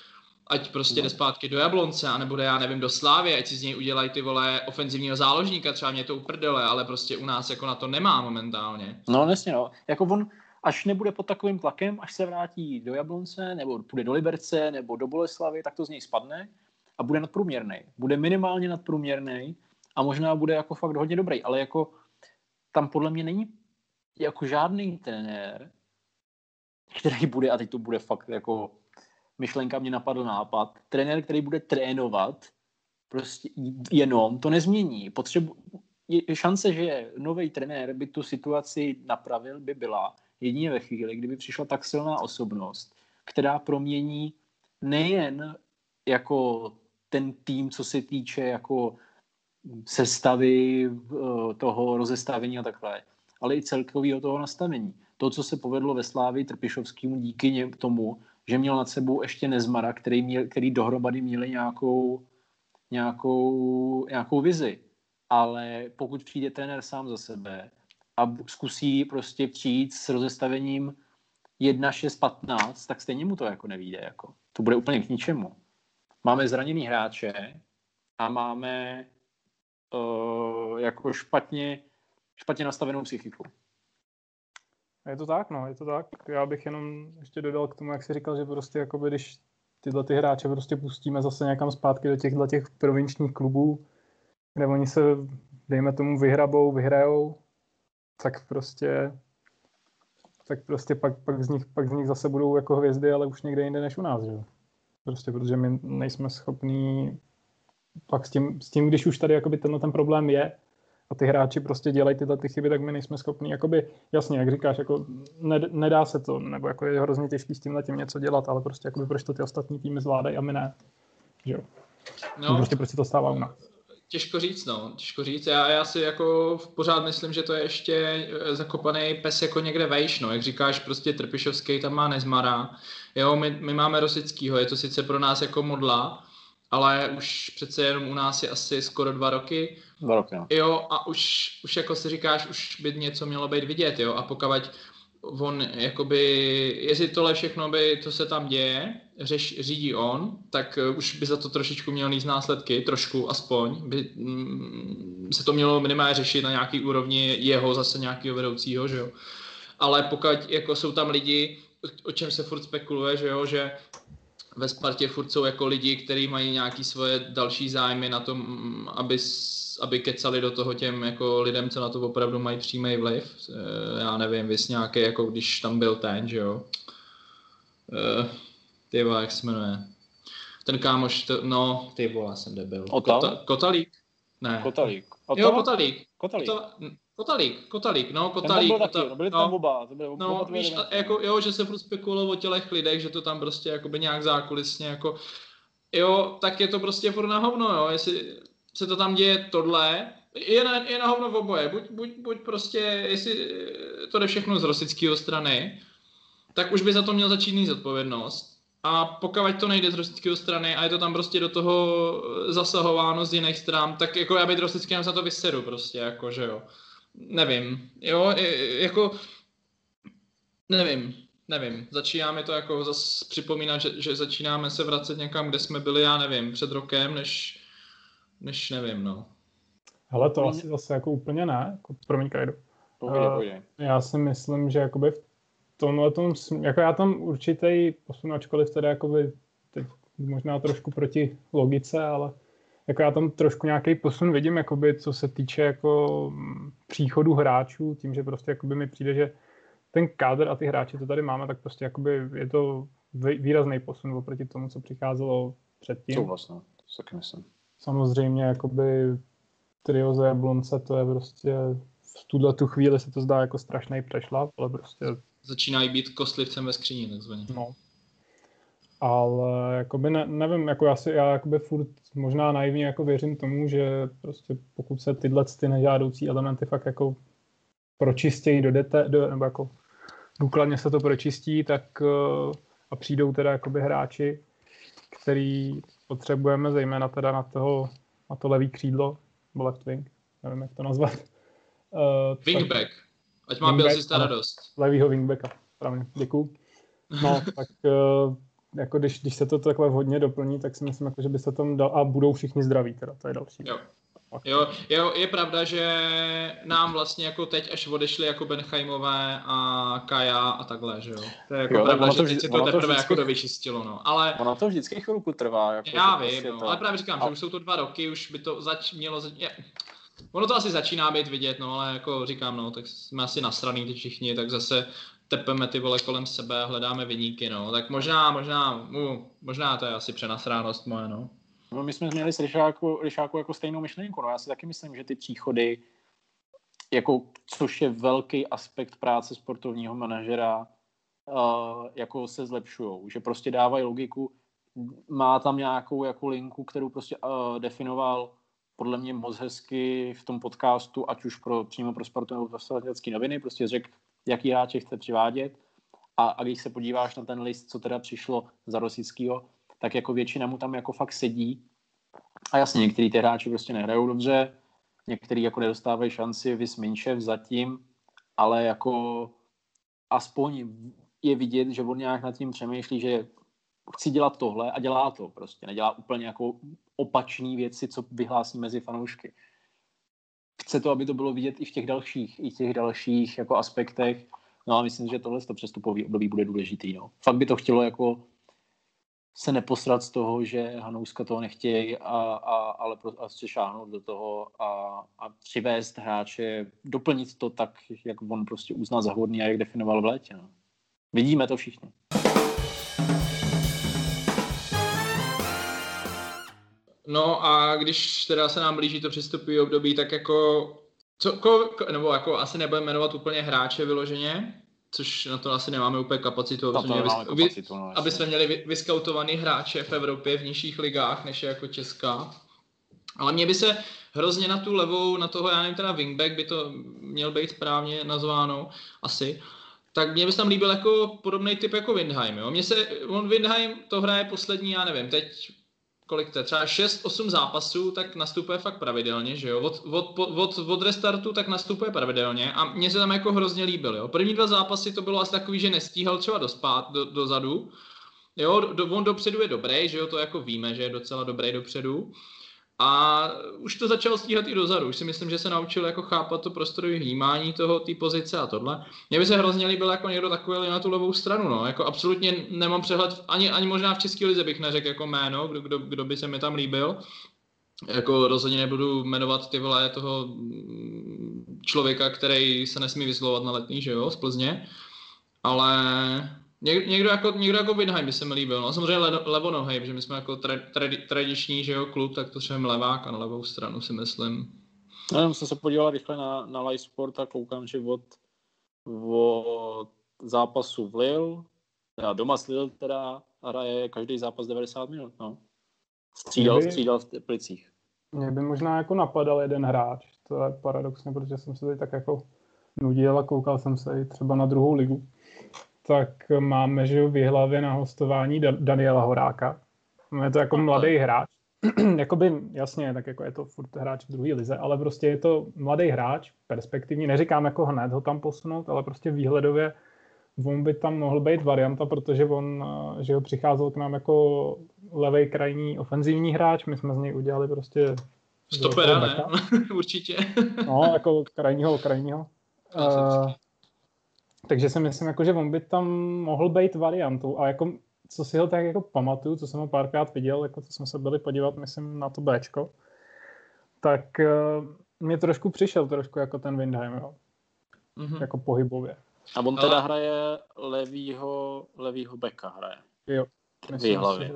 Ať prostě no. jde zpátky do Jablonce, anebo jde, já nevím, do Slávy, ať si z něj udělají ty vole ofenzivního záložníka, třeba mě to uprdele, ale prostě u nás jako na to nemá momentálně.
No, nesně, no. Jako on, až nebude pod takovým tlakem, až se vrátí do Jablonce, nebo půjde do Liberce, nebo do Boleslavy, tak to z něj spadne a bude nadprůměrný. Bude minimálně nadprůměrný a možná bude jako fakt hodně dobrý, ale jako tam podle mě není jako žádný trenér, který bude, a teď to bude fakt jako myšlenka mě napadl nápad, trenér, který bude trénovat prostě jenom, to nezmění. Potřebu, je šance, že nový trenér by tu situaci napravil, by byla jedině ve chvíli, kdyby přišla tak silná osobnost, která promění nejen jako ten tým, co se týče jako sestavy eh, toho rozestavení a takhle, ale i celkového toho nastavení. To, co se povedlo ve Slávi Trpišovskému díky tomu, že měl nad sebou ještě Nezmara, který, měl, který dohromady měli nějakou, nějakou, nějakou vizi. Ale pokud přijde trenér sám za sebe a zkusí prostě přijít s rozestavením 1-6-15, tak stejně mu to jako nevíde. Jako. To bude úplně k ničemu. Máme zraněný hráče a máme uh, jako špatně, špatně nastavenou psychiku.
Je to tak, no, je to tak. Já bych jenom ještě dodal k tomu, jak jsi říkal, že prostě jakoby, když tyhle ty hráče prostě pustíme zase někam zpátky do těchto těch provinčních klubů, kde oni se, dejme tomu, vyhrabou, vyhrajou, tak prostě tak prostě pak, pak, z nich, pak z nich zase budou jako hvězdy, ale už někde jinde než u nás, že? Prostě protože my nejsme schopní pak s tím, s tím, když už tady jakoby tenhle ten problém je a ty hráči prostě dělají tyhle ty chyby, tak my nejsme schopni, jakoby, jasně, jak říkáš, jako nedá se to, nebo jako je hrozně těžký s tímhle tím něco dělat, ale prostě jakoby proč to ty ostatní týmy zvládají a my ne. Že jo? No, prostě prostě to stává u nás.
Těžko říct, no, těžko říct. Já, já si jako pořád myslím, že to je ještě eh, zakopaný pes jako někde vejš, no. Jak říkáš, prostě Trpišovský tam má Nezmara. Jo, my, my máme Rosickýho, je to sice pro nás jako modla, ale už přece jenom u nás je asi skoro dva roky.
Dva roky, no.
Jo, a už, už jako si říkáš, už by něco mělo být vidět, jo, a pokud on jakoby, jestli tohle všechno by, to se tam děje, řeš, řídí on, tak uh, už by za to trošičku měl níst následky, trošku aspoň, by mm, se to mělo minimálně řešit na nějaký úrovni jeho zase nějakého vedoucího, že jo. Ale pokud jako jsou tam lidi, o čem se furt spekuluje, že jo, že ve Spartě furt jsou jako lidi, kteří mají nějaký svoje další zájmy na tom, aby, aby kecali do toho těm jako lidem, co na to opravdu mají přímý vliv. Eh, já nevím, vys nějaký, jako když tam byl ten, že jo. Uh, ty jak se jmenuje. Ten kámoš, to, no, ty vole, jsem debil.
Kota,
Kotalík? Ne.
Kotalík.
Jo, Kotalík.
Kotalík.
Kota, Kotalík, Kotalík, no, Kotalík.
Ten tam byl taky, no, byli tam no, oba. To byly
no,
oba
víš, a, jako, jo, že se furt spekulovalo o tělech lidech, že to tam prostě jakoby nějak zákulisně jako, jo, tak je to prostě furt na hovno, jo, jestli se to tam děje tohle, je na, je na hovno v oboje, buď, buď, buď prostě, jestli to jde všechno z rosického strany, tak už by za to měl začít mít zodpovědnost. A pokud to nejde z rosického strany a je to tam prostě do toho zasahováno z jiných stran, tak jako já být rosickým za to vyseru prostě, jako že jo nevím, jo, jako, nevím, nevím, začínáme to jako zase připomínat, že, že začínáme se vracet někam, kde jsme byli, já nevím, před rokem, než, než nevím, no.
Ale to asi zase jako úplně ne, jako, promiň Kajdu.
Pohodě, uh, pohodě.
Já si myslím, že jakoby v tomhle tom, jako já tam určitý posun, ačkoliv teda jakoby teď možná trošku proti logice, ale jako já tam trošku nějaký posun vidím, jakoby, co se týče jako mm, příchodu hráčů, tím, že prostě jakoby mi přijde, že ten kádr a ty hráči, co tady máme, tak prostě jakoby je to výrazný posun oproti tomu, co přicházelo předtím.
Souhlasno, to taky myslím.
Samozřejmě jakoby trio ze Jablonce, to je prostě v tuhle tu chvíli se to zdá jako strašný přešlap, ale prostě...
Začínají být kostlivcem ve skříni, takzvaně.
No, ale jakoby ne, nevím, jako já, si, já jakoby furt možná naivně jako věřím tomu, že prostě pokud se tyhle ty nežádoucí elementy fakt jako pročistějí do, dete, do nebo jako důkladně se to pročistí, tak uh, a přijdou teda jakoby hráči, který potřebujeme, zejména teda na toho, na to levý křídlo, nebo left wing, nevím, jak to nazvat.
Uh, wingback, ať má byl si radost.
Levýho wingbacka, správně, děkuju. No, tak uh, jako když, když se to takhle hodně doplní, tak si myslím, jako, že by se tam dal, a budou všichni zdraví teda, to je další.
Jo. Jo, jo, je pravda, že nám vlastně jako teď až odešli jako Benchaimové a Kaja a takhle, že jo. To je jako jo, pravda, že vždy, si to teprve to vždycky, jako dovyčistilo, no. Ale...
Ono to vždycky chvilku trvá. Jako
já vím, prostě no, to... ale právě říkám, a... že už jsou to dva roky, už by to zač, mělo... Zač... Je... Ono to asi začíná být vidět, no, ale jako říkám, no, tak jsme asi nasraný ty všichni, tak zase tepeme ty vole kolem sebe a hledáme vyníky, no. Tak možná, možná, uh, možná to je asi přenasránost moje, no.
No, my jsme měli s Ryšáku, Ryšáku jako stejnou myšlenku, no já si taky myslím, že ty příchody, jako, což je velký aspekt práce sportovního manažera, uh, jako se zlepšují, že prostě dávají logiku, má tam nějakou jako linku, kterou prostě uh, definoval podle mě moc hezky v tom podcastu, ať už pro, přímo pro sportovní nebo noviny, prostě řekl, jaký hráče chce přivádět. A, a když se podíváš na ten list, co teda přišlo za Rosického, tak jako většina mu tam jako fakt sedí. A jasně, některý ty hráči prostě nehrajou dobře, některý jako nedostávají šanci, vys Minčev zatím, ale jako aspoň je vidět, že on nějak nad tím přemýšlí, že chci dělat tohle a dělá to prostě. Nedělá úplně jako opačné věci, co vyhlásí mezi fanoušky chce to, aby to bylo vidět i v těch dalších, i v těch dalších jako aspektech. No a myslím, že tohle to přestupový období bude důležitý. No. Fakt by to chtělo jako se neposrat z toho, že Hanouska toho nechtějí, a, a, ale pro, a se šáhnout do toho a, a přivést hráče, doplnit to tak, jak on prostě uzná za hodný a jak definoval v létě. No. Vidíme to všichni.
No a když teda se nám blíží to přestupové období, tak jako, co, ko, nebo jako asi nebudeme jmenovat úplně hráče vyloženě, což na to asi nemáme úplně kapacitu, aby, jsme měli, kapacitu, no, aby jsme měli vyskautovaný hráče v Evropě v nižších ligách, než je jako Česká. Ale mě by se hrozně na tu levou, na toho, já nevím, teda wingback by to měl být správně nazváno, asi, tak mě by se tam líbil jako podobný typ jako Windheim, jo. Mně se, on Windheim to hraje poslední, já nevím, teď kolik to je, třeba 6-8 zápasů, tak nastupuje fakt pravidelně, že jo, od, od, od, od restartu tak nastupuje pravidelně a mně se tam jako hrozně líbil, jo. První dva zápasy to bylo asi takový, že nestíhal třeba dospát do, dozadu, Jo, do, on dopředu je dobrý, že jo, to jako víme, že je docela dobrý dopředu. A už to začal stíhat i dozadu. Už si myslím, že se naučil jako chápat to prostorové vnímání toho, té pozice a tohle. Mně by se hrozně líbil jako někdo takový na tu levou stranu. No. Jako absolutně nemám přehled, ani, ani možná v České lize bych neřekl jako jméno, kdo, kdo, kdo by se mi tam líbil. Jako rozhodně nebudu jmenovat ty vole toho člověka, který se nesmí vyslovovat na letní, že jo, z Plzně. Ale Něk, někdo jako, někdo jako Winheim by se mi líbil. No, samozřejmě le, levonohej, protože my jsme jako tra, tra, tradiční že jo, klub, tak to třeba levák a na levou stranu si myslím.
No, já jsem se podíval rychle na, na live sport a koukám, že od, od zápasu v Lille, teda doma s Lille teda hraje každý zápas 90 minut, no. Střídal, by, střídal v Teplicích.
Mě by možná jako napadal jeden hráč, to je paradoxně, protože jsem se tady tak jako nudil a koukal jsem se i třeba na druhou ligu tak máme že v hlavě na hostování Daniela Horáka. Je to jako mladý hráč. Jakoby, jasně, tak jako je to furt hráč v druhé lize, ale prostě je to mladý hráč, perspektivní, neříkám jako hned ho tam posunout, ale prostě výhledově on by tam mohl být varianta, protože on, že ho přicházel k nám jako levý krajní ofenzivní hráč, my jsme z něj udělali prostě
Stopera, ne? Určitě.
no, jako krajního, krajního. Uh, takže si myslím, jako, že on by tam mohl být variantou. A jako, co si ho tak jako pamatuju, co jsem ho párkrát viděl, jako co jsme se byli podívat, myslím, na to Bčko, tak uh, mě trošku přišel trošku jako ten Windheim, jo. Mm-hmm. Jako pohybově.
A on teda hraje levýho, levýho beka hraje.
Jo.
Myslím, hlavě. Si,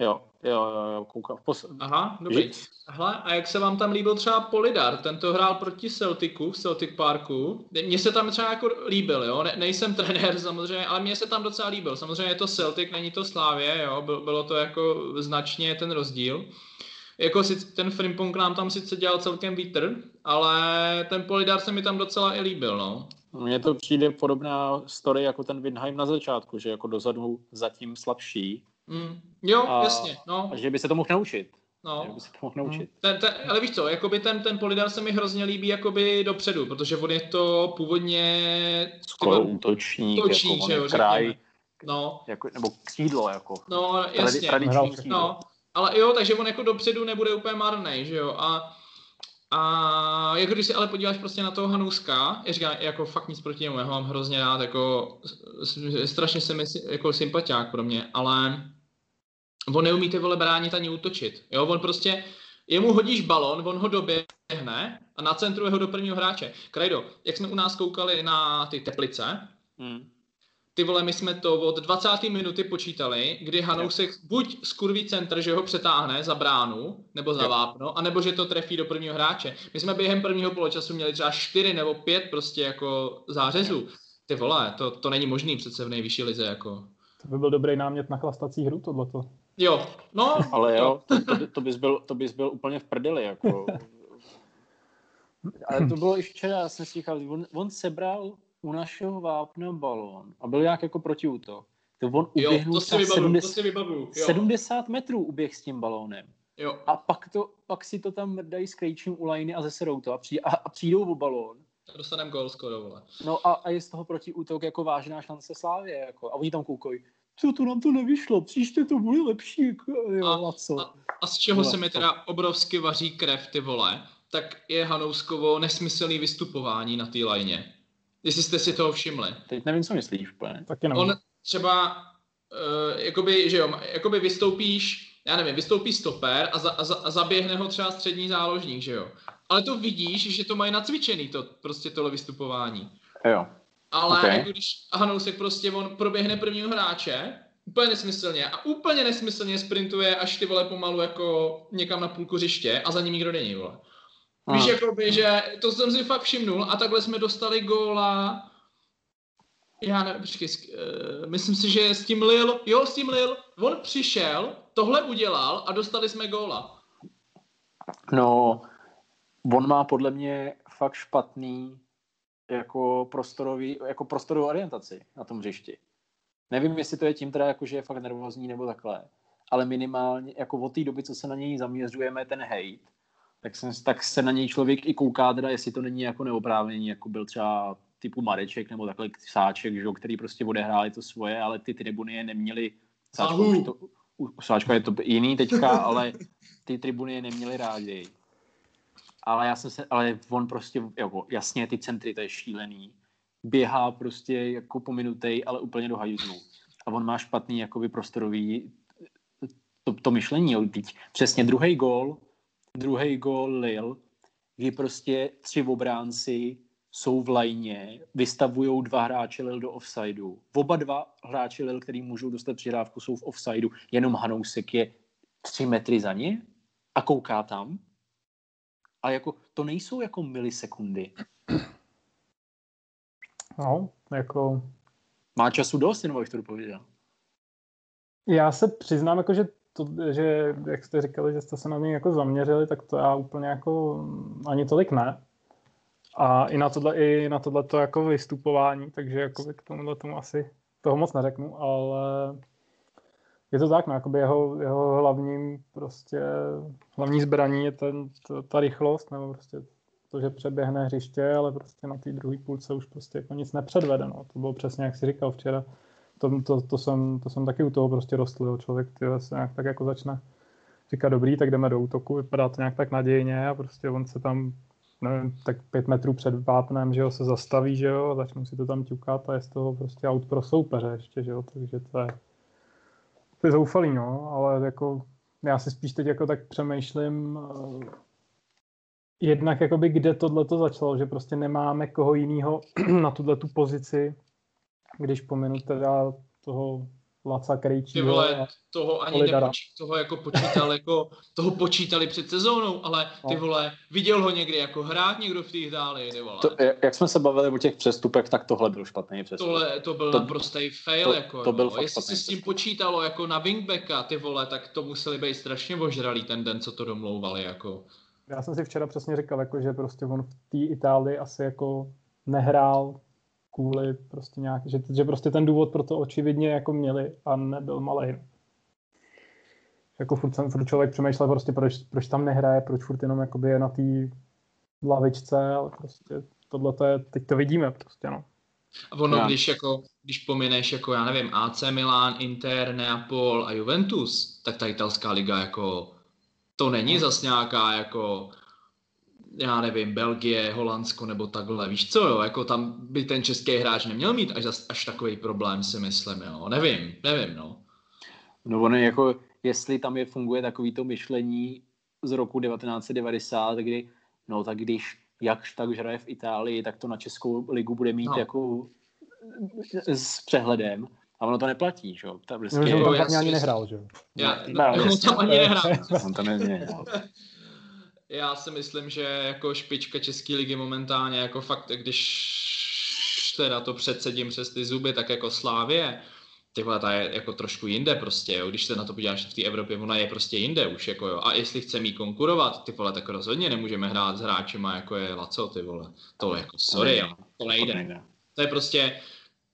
Jo, jo, jo, koukám. Pos...
Aha, dobrý. Aha, a jak se vám tam líbil třeba Polidar? Ten to hrál proti Celticu v Celtic Parku. Mně se tam třeba jako líbil, jo. Ne, nejsem trenér samozřejmě, ale mně se tam docela líbil. Samozřejmě je to Celtic, není to Slávě, jo. Bylo to jako značně ten rozdíl. Jako si, ten Frimpong nám tam sice dělal celkem vítr, ale ten Polidar se mi tam docela i líbil, no.
Mně to přijde podobná story jako ten Windheim na začátku, že jako dozadu zatím slabší,
Mm, jo, a, jasně. No.
A že by se to mohl naučit.
No.
Že by se to mohl naučit.
Mm. Ten, ten, ale víš co, jakoby ten, ten Polidar se mi hrozně líbí jakoby dopředu, protože on je to původně...
Skoro útočník, útočník jako že jo, kraj, no. jako, nebo křídlo, jako.
No, jasně.
Tradiční křídlo.
No, ale jo, takže on jako dopředu nebude úplně marný, že jo, a a jako když si ale podíváš prostě na toho Hanuska, já říkám, jako fakt nic proti němu, já ho mám hrozně rád, jako strašně se mi jako sympatiák pro mě, ale on neumí ty vole bránit ani útočit. Jo, on prostě, jemu hodíš balon, on ho doběhne a nacentruje ho do prvního hráče. Krajdo, jak jsme u nás koukali na ty teplice, hmm. ty vole, my jsme to od 20. minuty počítali, kdy Hanousek buď skurví centr, že ho přetáhne za bránu, nebo za vápno, anebo že to trefí do prvního hráče. My jsme během prvního poločasu měli třeba 4 nebo 5 prostě jako zářezů. Ty vole, to, to není možný přece v nejvyšší lize, jako.
To by byl dobrý námět na chlastací hru, tohleto.
Jo, no.
Ale jo, to, to, to, bys byl, to bys byl úplně v prdeli, jako. Ale to bylo i včera, já jsem si říkal, on, on sebral u našeho vápna balón a byl nějak jako protiútok. To on uběhnul
jo, to si vybavu, 70, to si vybavu,
jo. 70 metrů uběh s tím balónem.
Jo.
A pak, to, pak si to tam mrdají s krejčím u lajny a zeserou to a, přijde, a, a přijdou o balón.
Dostanem gol skoro, vole.
No a, a je z toho protiútok jako vážná šance Slávě. Jako. A oni tam koukají co to nám to nevyšlo, příště to bude lepší, jako, jo, a, a co.
A, a z čeho se mi teda obrovsky vaří krev, ty vole, tak je Hanouskovo nesmyslný vystupování na té lajně. Jestli jste si toho všimli.
Teď nevím, co myslíš úplně.
Taky nevím.
On třeba, uh, jakoby, že jo, jakoby vystoupíš, já nevím, vystoupí stoper a, za, a, za, a zaběhne ho třeba střední záložník, že jo. Ale to vidíš, že to mají nacvičený, to, prostě tohle vystupování.
Jo.
Ale okay. jako když Hanousek prostě on proběhne prvního hráče, úplně nesmyslně a úplně nesmyslně sprintuje až ty vole pomalu jako někam na půlku hřiště a za ním nikdo není, vole. A. Víš, jakoby, že to jsem si fakt všimnul a takhle jsme dostali góla já nevím, počkej, uh, myslím si, že s tím Lil, jo, s tím Lil, on přišel, tohle udělal a dostali jsme góla.
No, on má podle mě fakt špatný jako, prostorový, jako prostorovou orientaci na tom hřišti. Nevím, jestli to je tím teda, jako, že je fakt nervózní nebo takhle, ale minimálně jako od té doby, co se na něj zaměřujeme, ten hate, tak se, tak se na něj člověk i kouká, teda, jestli to není jako neoprávnění, jako byl třeba typu Mareček nebo takhle Sáček, že, který prostě odehráli to svoje, ale ty tribuny je neměli Sáčko, už to, u Sáčka je to jiný teďka, ale ty tribuny je neměly rádi. Ale já jsem se, ale on prostě, jako, jasně, ty centry, to je šílený. Běhá prostě jako po minutej, ale úplně do hajzlu. A on má špatný jakoby prostorový to, to myšlení. Jo. Teď přesně druhý gól, druhý gól Lil, kdy prostě tři obránci jsou v lajně, vystavují dva hráče Lil do offsideu. Oba dva hráči Lil, který můžou dostat přihrávku, jsou v offsideu, jenom Hanousek je tři metry za ně a kouká tam. A jako, to nejsou jako milisekundy.
No, jako...
Má času dost, jenom bych to dopověděl.
Já se přiznám, jako, že, to, že jak jste říkali, že jste se na mě jako zaměřili, tak to já úplně jako ani tolik ne. A i na tohle, i na tohle to jako vystupování, takže jako k tomuhle tomu asi toho moc neřeknu, ale je to tak, no, jakoby jeho, jeho hlavním prostě, hlavní zbraní je ten, ta, ta rychlost, nebo prostě to, že přeběhne hřiště, ale prostě na té druhé půlce už prostě jako nic nepředvede, no. To bylo přesně, jak si říkal včera, to, to, to, jsem, to jsem taky u toho prostě rostl, jo. člověk tyhle, se nějak tak jako začne říkat, dobrý, tak jdeme do útoku, vypadá to nějak tak nadějně a prostě on se tam nevím, tak pět metrů před vápnem, že jo, se zastaví, že jo, a začnou si to tam ťukat a je z toho prostě aut pro soupeře ještě, že jo, takže to je, to je zoufalý, no, ale jako já si spíš teď jako tak přemýšlím uh, jednak jakoby kde tohle to začalo, že prostě nemáme koho jiného na tuhle tu pozici, když pominu teda toho Laca Krejčího.
Ty vole, toho ani nepočí, toho jako počítal, jako, toho počítali před sezónou, ale ty no. vole, viděl ho někdy jako hrát někdo v té dáli, ty vole.
To, jak jsme se bavili o těch přestupech, tak tohle byl špatný přestup.
Tohle, to byl to, naprostý fail, to, jako, to byl no. Jestli se s tím počítalo jako na wingbacka, ty vole, tak to museli být strašně ožralý ten den, co to domlouvali, jako.
Já jsem si včera přesně říkal, jako, že prostě on v té Itálii asi jako nehrál kvůli prostě nějak, že, že prostě ten důvod pro to očividně jako měli a nebyl malý. Jako furt, jsem, furt člověk přemýšlel prostě, proč, proč tam nehraje, proč furt jenom jakoby je na té lavičce, ale prostě tohle to je, teď to vidíme prostě, no.
A ono, já. když, jako, když pomineš, jako já nevím, AC Milan, Inter, Neapol a Juventus, tak ta italská liga jako, to není no. zas nějaká jako já nevím, Belgie, Holandsko nebo takhle, víš co, jo, jako tam by ten český hráč neměl mít až, až takový problém, si myslím, jo, nevím, nevím, no.
No ono jako, jestli tam je funguje takový to myšlení z roku 1990, kdy, no tak když jakž tak hraje v Itálii, tak to na Českou ligu bude mít no. jako s přehledem. A ono to neplatí, že jo?
Prostě... No, on tam ani nehrál, že jo?
Já, no, on tam ani nehrál.
on to nezměnil
já si myslím, že jako špička České ligy momentálně, jako fakt, když teda to předsedím přes ty zuby, tak jako Slávě, ty vole, ta je jako trošku jinde prostě, jo. když se na to podíváš v té Evropě, ona je prostě jinde už, jako jo. A jestli chce mít konkurovat, ty vole, tak rozhodně nemůžeme hrát s hráčema, jako je Laco, ty vole. To jako, sorry, jo. to nejde. To je prostě,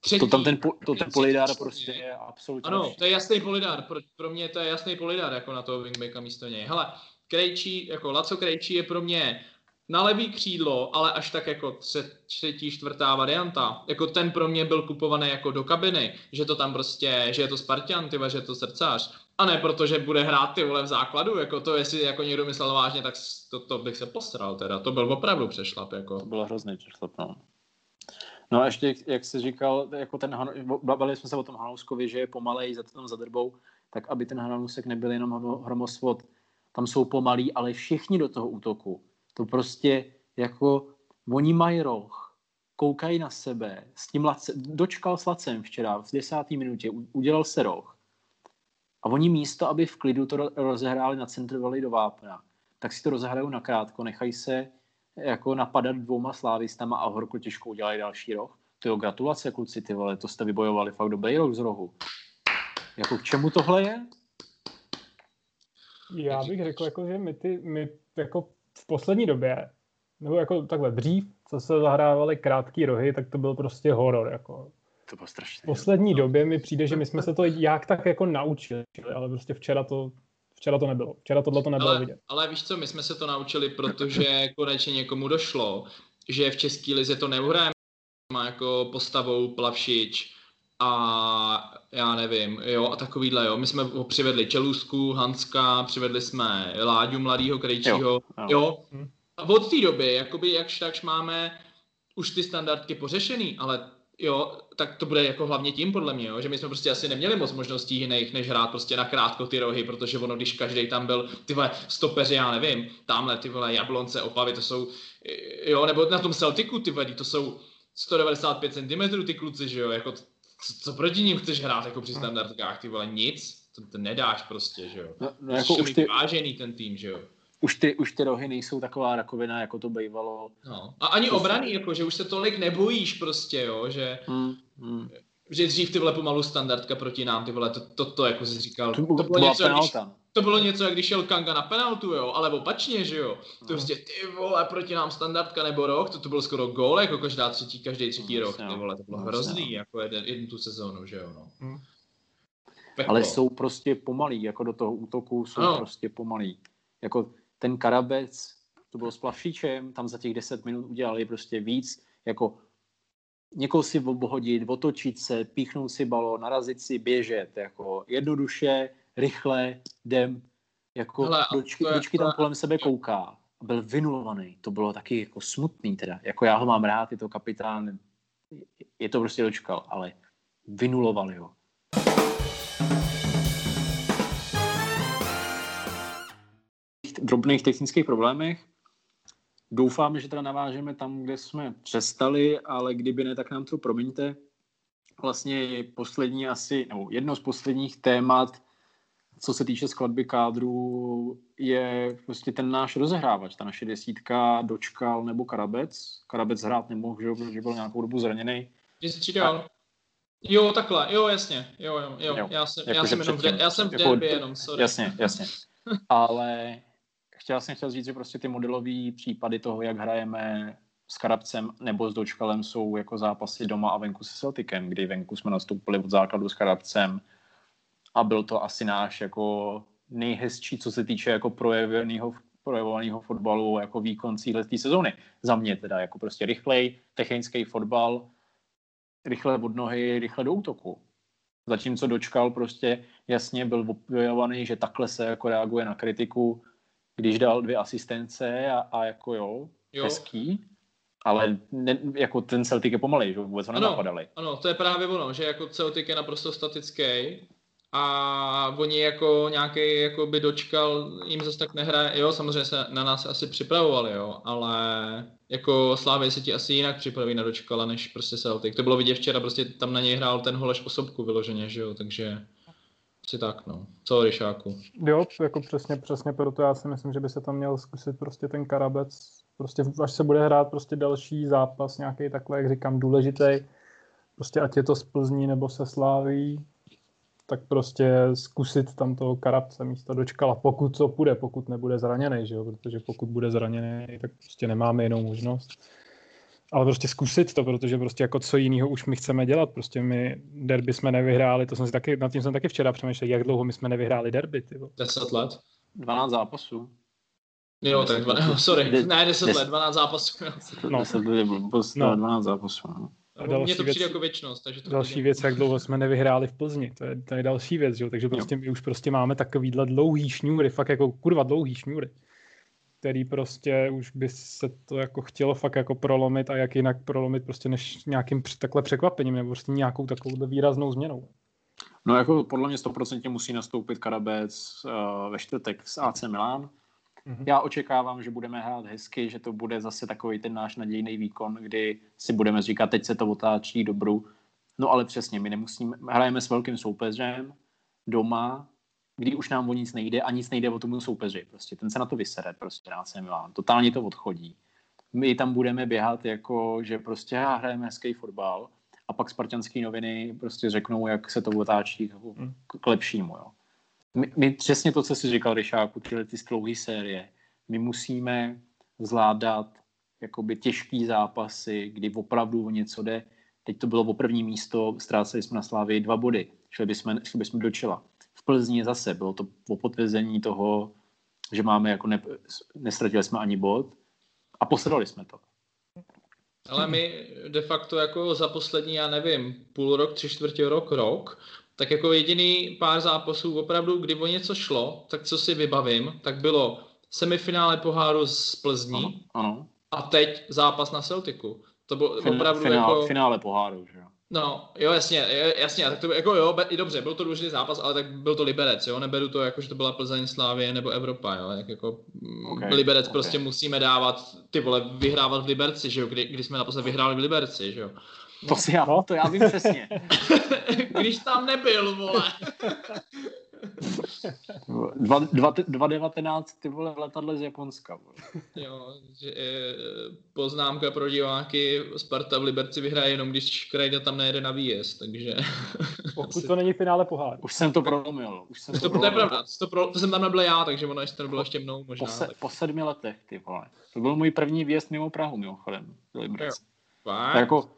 Třetí, to tam ten, to ten polidár prostě je absolutně...
Ano, to je jasný polidár, pro, pro mě to je jasný polidár, jako na toho wingbacka místo něj. Hele, Krejčí, jako Laco Krejčí je pro mě na levý křídlo, ale až tak jako třetí, čtvrtá varianta. Jako ten pro mě byl kupovaný jako do kabiny, že to tam prostě, že je to Spartan, tyva, že je to srdcář. A ne protože bude hrát ty vole v základu, jako to, jestli jako někdo myslel vážně, tak to, to bych se posral teda. To byl opravdu přešlap, jako.
To byl hrozný přešlap, no. No a ještě, jak jsi říkal, jako ten, bavili jsme se o tom Hanouskovi, že je pomalej za tom zadrbou, tak aby ten Hanousek nebyl jenom hromosvod tam jsou pomalí, ale všichni do toho útoku. To prostě jako oni mají roh, koukají na sebe, s tím lace, dočkal s Lacem včera v desáté minutě, udělal se roh. A oni místo, aby v klidu to rozehráli, nacentrovali do vápna, tak si to rozehrajou nakrátko, nechají se jako napadat dvouma slávistama a horko těžko udělají další roh. To je gratulace, kluci, ty vole, to jste vybojovali fakt dobrý rok z rohu. Jako k čemu tohle je?
Já bych řekl, jako, že my, ty, my jako v poslední době, nebo jako takhle dřív, co se zahrávaly krátký rohy, tak to byl prostě horor. Jako.
To bylo strašné.
V poslední no. době mi přijde, že my jsme se to jak tak jako naučili, ale prostě včera to, včera to nebylo. Včera tohle to nebylo
ale,
vidět.
Ale víš co, my jsme se to naučili, protože konečně někomu došlo, že v České lize to neuhrajeme má jako postavou Plavšič, a já nevím, jo, a takovýhle, jo. My jsme ho přivedli Čelůsku, Hanska, přivedli jsme Láďu mladýho Krejčího, jo. jo. jo. A od té doby, jakoby jakž takž máme už ty standardky pořešený, ale jo, tak to bude jako hlavně tím podle mě, jo, že my jsme prostě asi neměli moc možností jiných, než hrát prostě na krátko ty rohy, protože ono, když každý tam byl, ty vole, stopeři, já nevím, tamhle ty vole, jablonce, opavy, to jsou, jo, nebo na tom Celticu, ty vole, to jsou 195 cm ty kluci, že jo, jako co, co proti ním chceš hrát jako při standardkách, ty vole, nic, to, to nedáš prostě, že jo. No, no jako už ty... vážený ten tým, že jo
už ty, už ty rohy nejsou taková rakovina, jako to bývalo.
No. A ani to obrany, jako, že už se tolik nebojíš prostě, jo, že, hmm, hmm. Že dřív ty vole pomalu standardka proti nám, ty vole, to, to, to jako jsi říkal, to, to, bylo něco, když, to bylo něco, jak když šel Kanga na penaltu, jo, ale opačně, že jo, to hmm. prostě ty vole, proti nám standardka nebo rok, to, to bylo skoro gól, jako každá třetí, každý třetí rok, ty vole, to bylo hrozný, jako jeden, jednu tu sezónu, že jo, no. Hmm.
Ale jsou prostě pomalí, jako do toho útoku jsou no. prostě pomalí. Jako ten Karabec, to bylo s Plavšičem, tam za těch 10 minut udělali prostě víc, jako někoho si obhodit, otočit se, píchnout si balon, narazit si, běžet, jako jednoduše, rychle, jdem, jako Hele, dočky, je, dočky tam kolem sebe kouká. Byl vynulovaný, to bylo taky jako smutný teda, jako já ho mám rád, je to kapitán, je to prostě dočkal, ale vynulovali ho. drobných technických problémech. Doufáme, že teda navážeme tam, kde jsme přestali, ale kdyby ne, tak nám to promiňte. Vlastně poslední asi, nebo jedno z posledních témat, co se týče skladby kádru, je prostě ten náš rozehrávač, ta naše desítka, Dočkal nebo Karabec. Karabec hrát nemohl, že, protože byl nějakou dobu zraněný.
Jo, takhle, jo, jasně, jo, jo, jo. jo. Já jsem, jako, já jsem, jenom v, já jsem v jako, jenom, sorry.
Jasně, jasně. Ale chtěl jsem chtěl říct, že prostě ty modelové případy toho, jak hrajeme s Karabcem nebo s Dočkalem jsou jako zápasy doma a venku se Celticem, kdy venku jsme nastoupili od základu s Karabcem a byl to asi náš jako nejhezčí, co se týče jako projeveného projevovaného fotbalu jako výkon cíle té sezóny. Za mě teda jako prostě rychlej, technický fotbal, rychle od nohy, rychle do útoku. Zatímco dočkal prostě jasně byl objevovaný, že takhle se jako reaguje na kritiku, když dal dvě asistence a, a jako jo, jo. hezký, ale ne, jako ten Celtic je pomalej, že vůbec ho nenapadali.
Ano, to je právě ono, že jako Celtic je naprosto statický a oni jako nějaký jako by dočkal, jim zase tak nehraje, jo, samozřejmě se na nás asi připravovali, jo, ale jako Slávě se ti asi jinak připraví na dočkala, než prostě Celtic. To bylo vidět včera, prostě tam na něj hrál ten Holeš osobku vyloženě, že jo, takže asi tak, no. Co, Ryšáku?
Jo, jako přesně, přesně proto já si myslím, že by se tam měl zkusit prostě ten Karabec, prostě až se bude hrát prostě další zápas, nějaký takhle, jak říkám, důležitý, prostě ať je to z Plzní nebo se Sláví, tak prostě zkusit tam toho Karabce místo dočkala, pokud co půjde, pokud nebude zraněný, že jo? protože pokud bude zraněný, tak prostě nemáme jinou možnost ale prostě zkusit to, protože prostě jako co jiného už my chceme dělat. Prostě my derby jsme nevyhráli, to jsem si taky, nad tím jsem taky včera přemýšlel, jak dlouho my jsme nevyhráli derby. Tyvo.
10 let.
12 zápasů.
Jo, tak dva, no, sorry, de, ne 10 let, 12 zápasů.
No. 10 let, no. 12 zápasů. No.
A Mně to přijde věc, jako věčnost. Takže to
další věc, jak dlouho jsme nevyhráli v Plzni, to je, to je další věc, že? takže prostě jo. my už prostě máme takovýhle dlouhý šňůry, fakt jako kurva dlouhý šňůry který prostě už by se to jako chtělo fakt jako prolomit a jak jinak prolomit prostě než nějakým takhle překvapením nebo prostě nějakou takovou výraznou změnou.
No jako podle mě 100% musí nastoupit Karabec uh, ve čtvrtek s AC Milan. Mm-hmm. Já očekávám, že budeme hrát hezky, že to bude zase takový ten náš nadějný výkon, kdy si budeme říkat, teď se to otáčí dobru. No ale přesně, my nemusíme, hrajeme s velkým soupeřem doma, kdy už nám o nic nejde a nic nejde o tomu soupeři. Prostě ten se na to vysere, prostě na AC Milan. Totálně to odchodí. My tam budeme běhat jako, že prostě hrajeme hezký fotbal a pak spartanské noviny prostě řeknou, jak se to otáčí jako hmm. k lepšímu. Jo. My, my, přesně to, co jsi říkal, Ryšáku, tyhle ty dlouhé série, my musíme zvládat jakoby těžký zápasy, kdy opravdu o něco jde. Teď to bylo o první místo, ztráceli jsme na Slávě dva body, šli bychom, šli bychom do čela. Plzni zase bylo to po potvrzení toho, že máme jako ne, nestratili jsme ani bod a posledali jsme to.
Ale my de facto jako za poslední, já nevím, půl rok, tři čtvrtě rok, rok, tak jako jediný pár zápasů opravdu, kdy o něco šlo, tak co si vybavím, tak bylo semifinále poháru z Plzní
ano, ano.
a teď zápas na Celticu. To bylo
Fin,
opravdu
finál,
jako...
Finále poháru, že jo.
No, jo, jasně, jasně, tak to jako jo, i dobře, byl to důležitý zápas, ale tak byl to Liberec, jo, neberu to jako, že to byla Plzeň, Slávě nebo Evropa, jo, jak jako okay, Liberec okay. prostě musíme dávat, ty vole, vyhrávat v Liberci, že jo, kdy, kdy jsme naposled vyhráli v Liberci, že jo.
To si já, to já vím přesně.
Když tam nebyl, vole.
2.19 ty vole letadle z Japonska. Vole.
Jo, že, e, poznámka pro diváky, Sparta v Liberci vyhraje jenom, když Krajda tam nejede na výjezd, takže...
Pokud to není finále pohár.
Už jsem to prolomil. Už jsem
to, to, to je pravda, to, pro, to jsem tam nebyl já, takže ono ještě to bylo ještě mnou možná.
Po, se, po sedmi letech, ty vole. To byl můj první výjezd mimo Prahu, mimochodem. Do Liberce.
Tak
jako,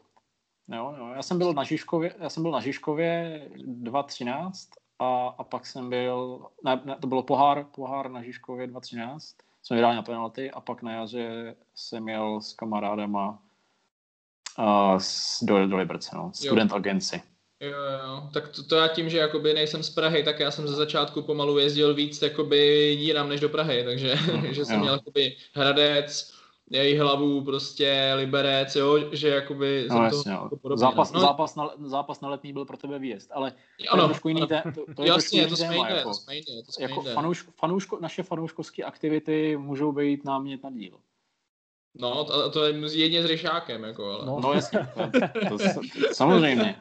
jo, jo, já jsem byl na Žižkově, já jsem byl na Žižkově 2.13 a, a pak jsem byl, ne, ne, to bylo pohár, pohár na Žižkově 2013, jsme vyhráli na penalty a pak na jaře jsem jel s kamarádama uh, s, do, do Liberce, no, student jo. agency.
Jo, jo, tak to, to já tím, že jakoby nejsem z Prahy, tak já jsem ze začátku pomalu jezdil víc jakoby jinam než do Prahy, takže že jsem jo. měl jakoby Hradec, její hlavu, prostě Liberec, jo, že jakoby
no, jasně, to, to zápas, no. zápas, na, zápas na letní byl pro tebe výjezd, ale to ano, je trošku jiný, té, to, to je
jasně,
to
jsme jde, jako, to jsme jde, to jsme
jako fanouš, fanouško, naše fanouškovské aktivity můžou být námět na díl.
No, to, to je jedně s Ryšákem, jako, ale.
No, no jasně, to, to, to, samozřejmě.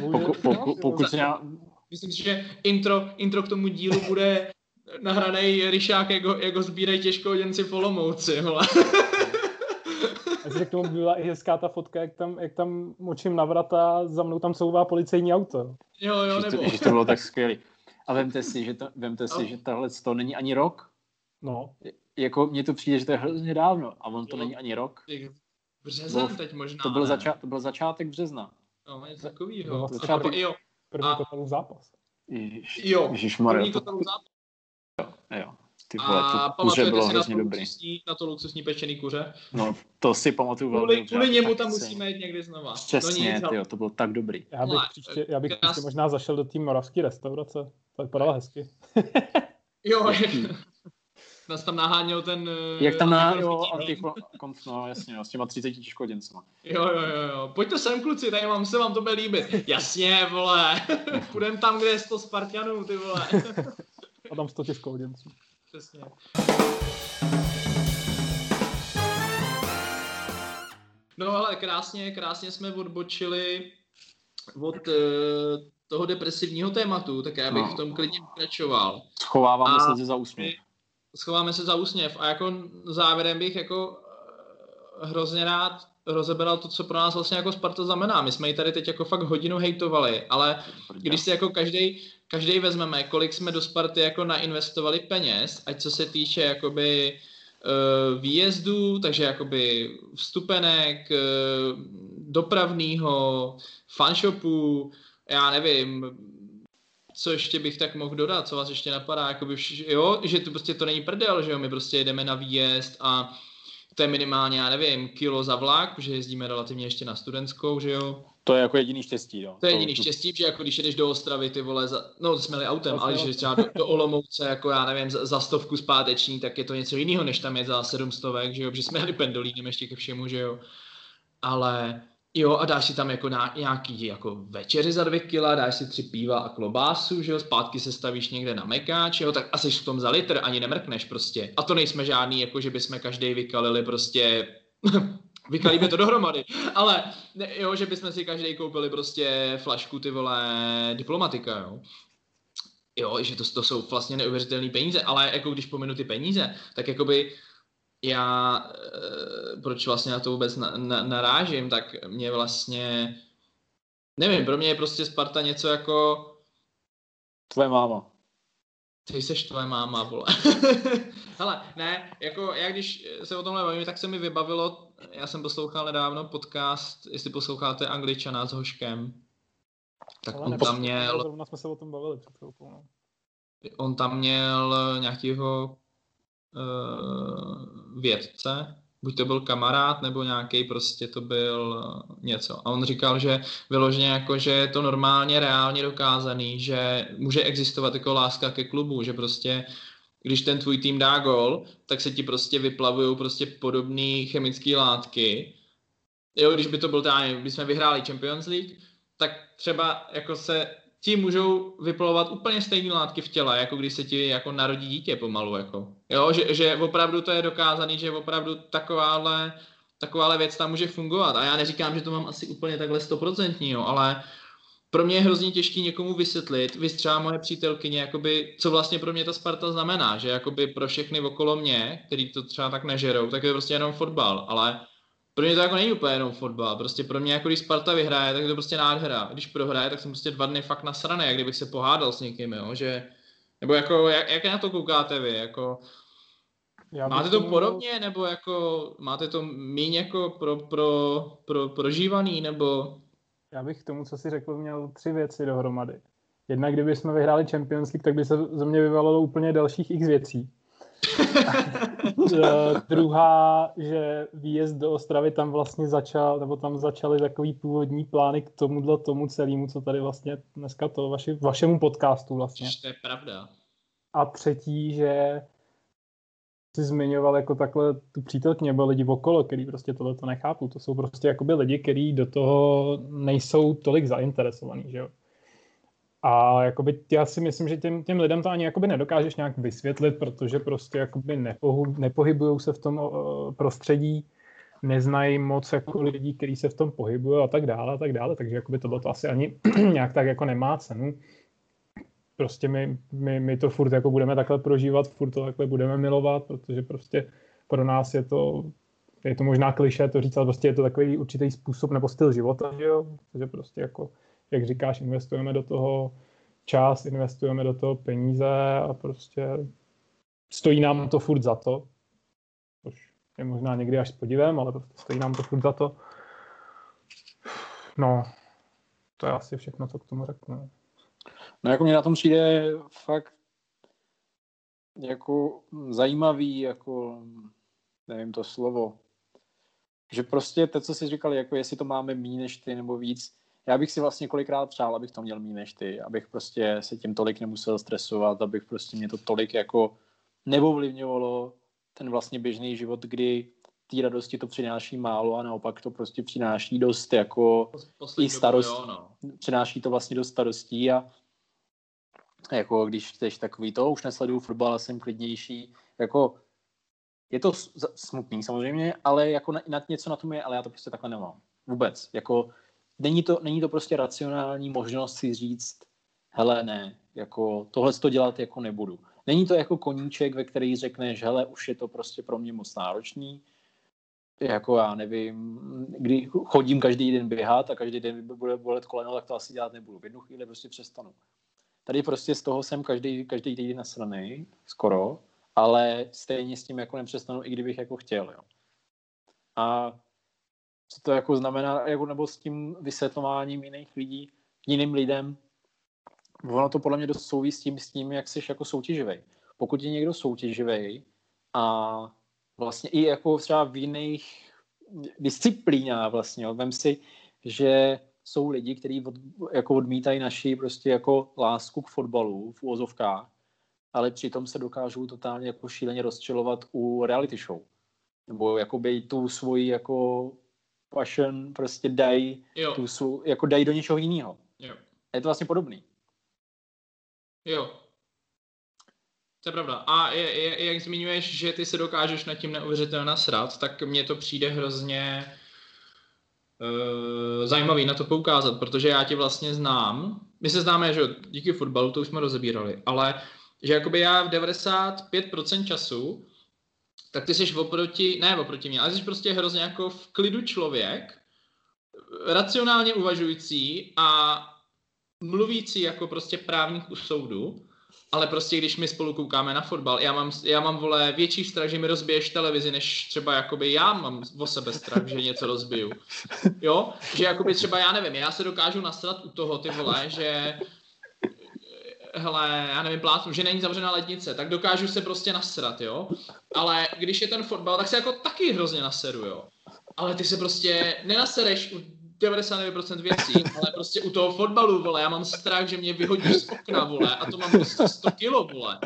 Poku, poku, pokud se já...
Myslím si, že intro, intro k tomu dílu bude nahraný Ryšák, jak ho, jak ho sbírají těžkoděnci v Olomouci,
A k tomu byla i hezká ta fotka, jak tam, jak tam močím na vrata, za mnou tam souvá policejní auto.
Jo, jo, nebo.
Že to, to bylo tak skvělý. A vemte si, že, to, vemte si, no. že tohle to není ani rok.
No.
Jako mně to přijde, že to je hrozně dávno a on to jo. není ani rok.
Březen byl, teď možná,
to byl, zača- to byl začátek března.
No, něco takového.
Začátek, jo. První a... zápas.
Ježiš,
jo,
Ježišmarja,
první kotelův zápas.
Jo, jo. Ty vole, a to kuře bylo hrozně dobrý. Luxusní,
na to luxusní pečený kuře?
No, to si pamatuju velmi
kvůli, Kvůli němu tam musíme jít někdy znova.
Přesně, no, tyjo, to bylo tak dobrý.
Já bych, příště, já bych příště možná zašel do té moravské restaurace. To vypadalo hezky.
jo, nás tam naháněl ten...
Jak tam naháněl antikonf, no jasně, no, s těma 30 těžkoděncema.
Jo, jo, jo, jo. Pojďte sem, kluci, tady mám se vám to bude líbit. Jasně, vole. Půjdem tam, kde je 100 Spartanů, ty vole.
A tam 100 těžkoděnců.
Přesně. No ale krásně, krásně jsme odbočili od uh, toho depresivního tématu, tak já bych no. v tom klidně pokračoval.
Schováváme a se za úsměv.
Schováme se za úsměv a jako závěrem bych jako eh, hrozně rád rozebral to, co pro nás vlastně jako Sparta znamená. My jsme ji tady teď jako fakt hodinu hejtovali, ale když si jako každý každý vezmeme, kolik jsme do Sparty jako nainvestovali peněz, ať co se týče jakoby uh, výjezdů, takže jakoby vstupenek, uh, dopravního, fanshopu, já nevím, co ještě bych tak mohl dodat, co vás ještě napadá, jakoby, jo, že to prostě to není prdel, že jo, my prostě jedeme na výjezd a to je minimálně, já nevím, kilo za vlak, protože jezdíme relativně ještě na studentskou, že jo.
To je jako jediný štěstí, jo.
To je jediný to, štěstí, že jako když jedeš do Ostravy, ty vole, za, no jsme jeli autem, ale když třeba do, do, Olomouce, jako já nevím, za, za stovku zpáteční, tak je to něco jiného, než tam je za sedm stovek, že jo, protože jsme jeli pendolínem ještě ke všemu, že jo. Ale Jo, a dáš si tam jako na, nějaký jako večeři za dvě kila, dáš si tři piva a klobásu, že jo, zpátky se stavíš někde na mekáč, jo, tak asi v tom za litr ani nemrkneš prostě. A to nejsme žádný, jako že bychom každý vykalili prostě vykalíme to dohromady, ale ne, jo, že bychom si každý koupili prostě flašku ty vole diplomatika, jo. Jo, že to, to jsou vlastně neuvěřitelné peníze, ale jako když pominu ty peníze, tak jakoby já, e, proč vlastně na to vůbec na, na, narážím, tak mě vlastně, nevím, pro mě je prostě Sparta něco jako...
Tvoje máma.
Ty jsi tvoje máma, vole. Hele, ne, jako já když se o tomhle bavím, tak se mi vybavilo, já jsem poslouchal nedávno podcast, jestli posloucháte Angličana s Hoškem, tak Ale on tam měl...
Zrovna jsme se o tom bavili před chvilkou, no.
On tam měl nějakýho vědce, buď to byl kamarád, nebo nějaký prostě to byl eh, něco. A on říkal, že vyloženě jako, že je to normálně reálně dokázaný, že může existovat jako láska ke klubu, že prostě když ten tvůj tým dá gol, tak se ti prostě vyplavují prostě podobné chemické látky. Jo, když by to byl, když jsme vyhráli Champions League, tak třeba jako se ti můžou vyplavovat úplně stejné látky v těle, jako když se ti jako narodí dítě pomalu. Jako. Jo, že, že opravdu to je dokázaný, že opravdu takováhle, takováhle věc tam může fungovat. A já neříkám, že to mám asi úplně takhle stoprocentní, ale pro mě je hrozně těžký někomu vysvětlit, vy třeba moje přítelkyně, jakoby, co vlastně pro mě ta Sparta znamená, že jakoby pro všechny okolo mě, který to třeba tak nežerou, tak je prostě jenom fotbal, ale pro mě to jako není úplně jenom fotbal, prostě pro mě jako když Sparta vyhraje, tak je to prostě nádhera, když prohraje, tak jsem prostě dva dny fakt nasraný, jak kdybych se pohádal s někým, jo, že, nebo jako, jak, jak na to koukáte vy, jako, já máte to podobně, nebo jako, máte to méně jako pro, pro, pro, prožívaný, nebo...
Já bych k tomu, co si řekl, měl tři věci dohromady. Jedna, kdyby jsme vyhráli Champions League, tak by se ze mě vyvalilo úplně dalších x věcí. druhá, že výjezd do Ostravy tam vlastně začal, nebo tam začaly takový původní plány k tomuhle tomu celému, co tady vlastně dneska to vaši, vašemu podcastu vlastně.
To je pravda.
A třetí, že si zmiňoval jako takhle tu přítelkyně, nebo lidi okolo, který prostě tohle to nechápu. To jsou prostě jakoby lidi, kteří do toho nejsou tolik zainteresovaní, že jo. A jakoby já si myslím, že těm, těm lidem to ani jakoby nedokážeš nějak vysvětlit, protože prostě jakoby nepohu, nepohybují se v tom prostředí, neznají moc jako lidí, kteří se v tom pohybují a tak dále a tak dále, takže jakoby tohle to asi ani nějak tak jako nemá cenu. Prostě my, my, my to furt jako budeme takhle prožívat, furt to takhle budeme milovat, protože prostě pro nás je to, je to možná kliše to říct, ale prostě je to takový určitý způsob nebo styl života, že jo, takže prostě jako jak říkáš, investujeme do toho čas, investujeme do toho peníze a prostě stojí nám to furt za to, což je možná někdy až s podivem, ale prostě stojí nám to furt za to. No, to je asi všechno, co k tomu řeknu.
No jako mě na tom přijde fakt jako zajímavý, jako nevím to slovo, že prostě to, co jsi říkal, jako jestli to máme méně než ty nebo víc, já bych si vlastně kolikrát přál, abych to měl méně než ty, abych prostě se tím tolik nemusel stresovat, abych prostě mě to tolik jako neovlivňovalo ten vlastně běžný život, kdy té radosti to přináší málo a naopak to prostě přináší dost jako Poslední i starost, jo, no. přináší to vlastně dost starostí a jako když chceš takový to, už nesleduju fotbal, jsem klidnější, jako je to smutný samozřejmě, ale jako na, na, něco na tom je, ale já to prostě takhle nemám. Vůbec. Jako není to, není to prostě racionální možnost si říct, hele ne, jako tohle to dělat jako nebudu. Není to jako koníček, ve který řekneš, hele, už je to prostě pro mě moc náročný, jako já nevím, kdy chodím každý den běhat a každý den bude bolet koleno, tak to asi dělat nebudu. V jednu chvíli prostě přestanu. Tady prostě z toho jsem každý, každý týden nasraný, skoro, ale stejně s tím jako nepřestanu, i kdybych jako chtěl. Jo. A co to jako znamená, jako, nebo s tím vysvětlováním jiných lidí, jiným lidem, ono to podle mě dost souvisí s tím, s tím jak jsi jako soutěživý. Pokud je někdo soutěživý a vlastně i jako třeba v jiných disciplínách vlastně, vem si, že jsou lidi, kteří od, jako odmítají naši prostě jako lásku k fotbalu v úvozovkách, ale přitom se dokážou totálně jako šíleně rozčilovat u reality show. Nebo jakoby tu svoji jako passion prostě dají tu svou, jako dají do něčeho jiného. Je to vlastně podobný.
Jo. To je pravda. A je, je, jak zmiňuješ, že ty se dokážeš nad tím neuvěřitelně nasrat, tak mně to přijde hrozně uh, zajímavý na to poukázat, protože já ti vlastně znám. My se známe, že díky fotbalu, to už jsme rozebírali, ale že jakoby já v 95% času tak ty jsi oproti, ne oproti mě, ale jsi prostě hrozně jako v klidu člověk, racionálně uvažující a mluvící jako prostě právník u soudu, ale prostě když my spolu koukáme na fotbal, já mám, já mám vole větší strach, že mi rozbiješ televizi, než třeba jakoby já mám o sebe strach, že něco rozbiju. Jo? Že jakoby třeba já nevím, já se dokážu nasrat u toho ty vole, že hele, já nevím, plátnu, že není zavřená lednice, tak dokážu se prostě nasrat, jo. Ale když je ten fotbal, tak se jako taky hrozně naseru, jo. Ale ty se prostě nenasereš u 99% věcí, ale prostě u toho fotbalu, vole, já mám strach, že mě vyhodí z okna, vole, a to mám prostě 100 kilo, vole.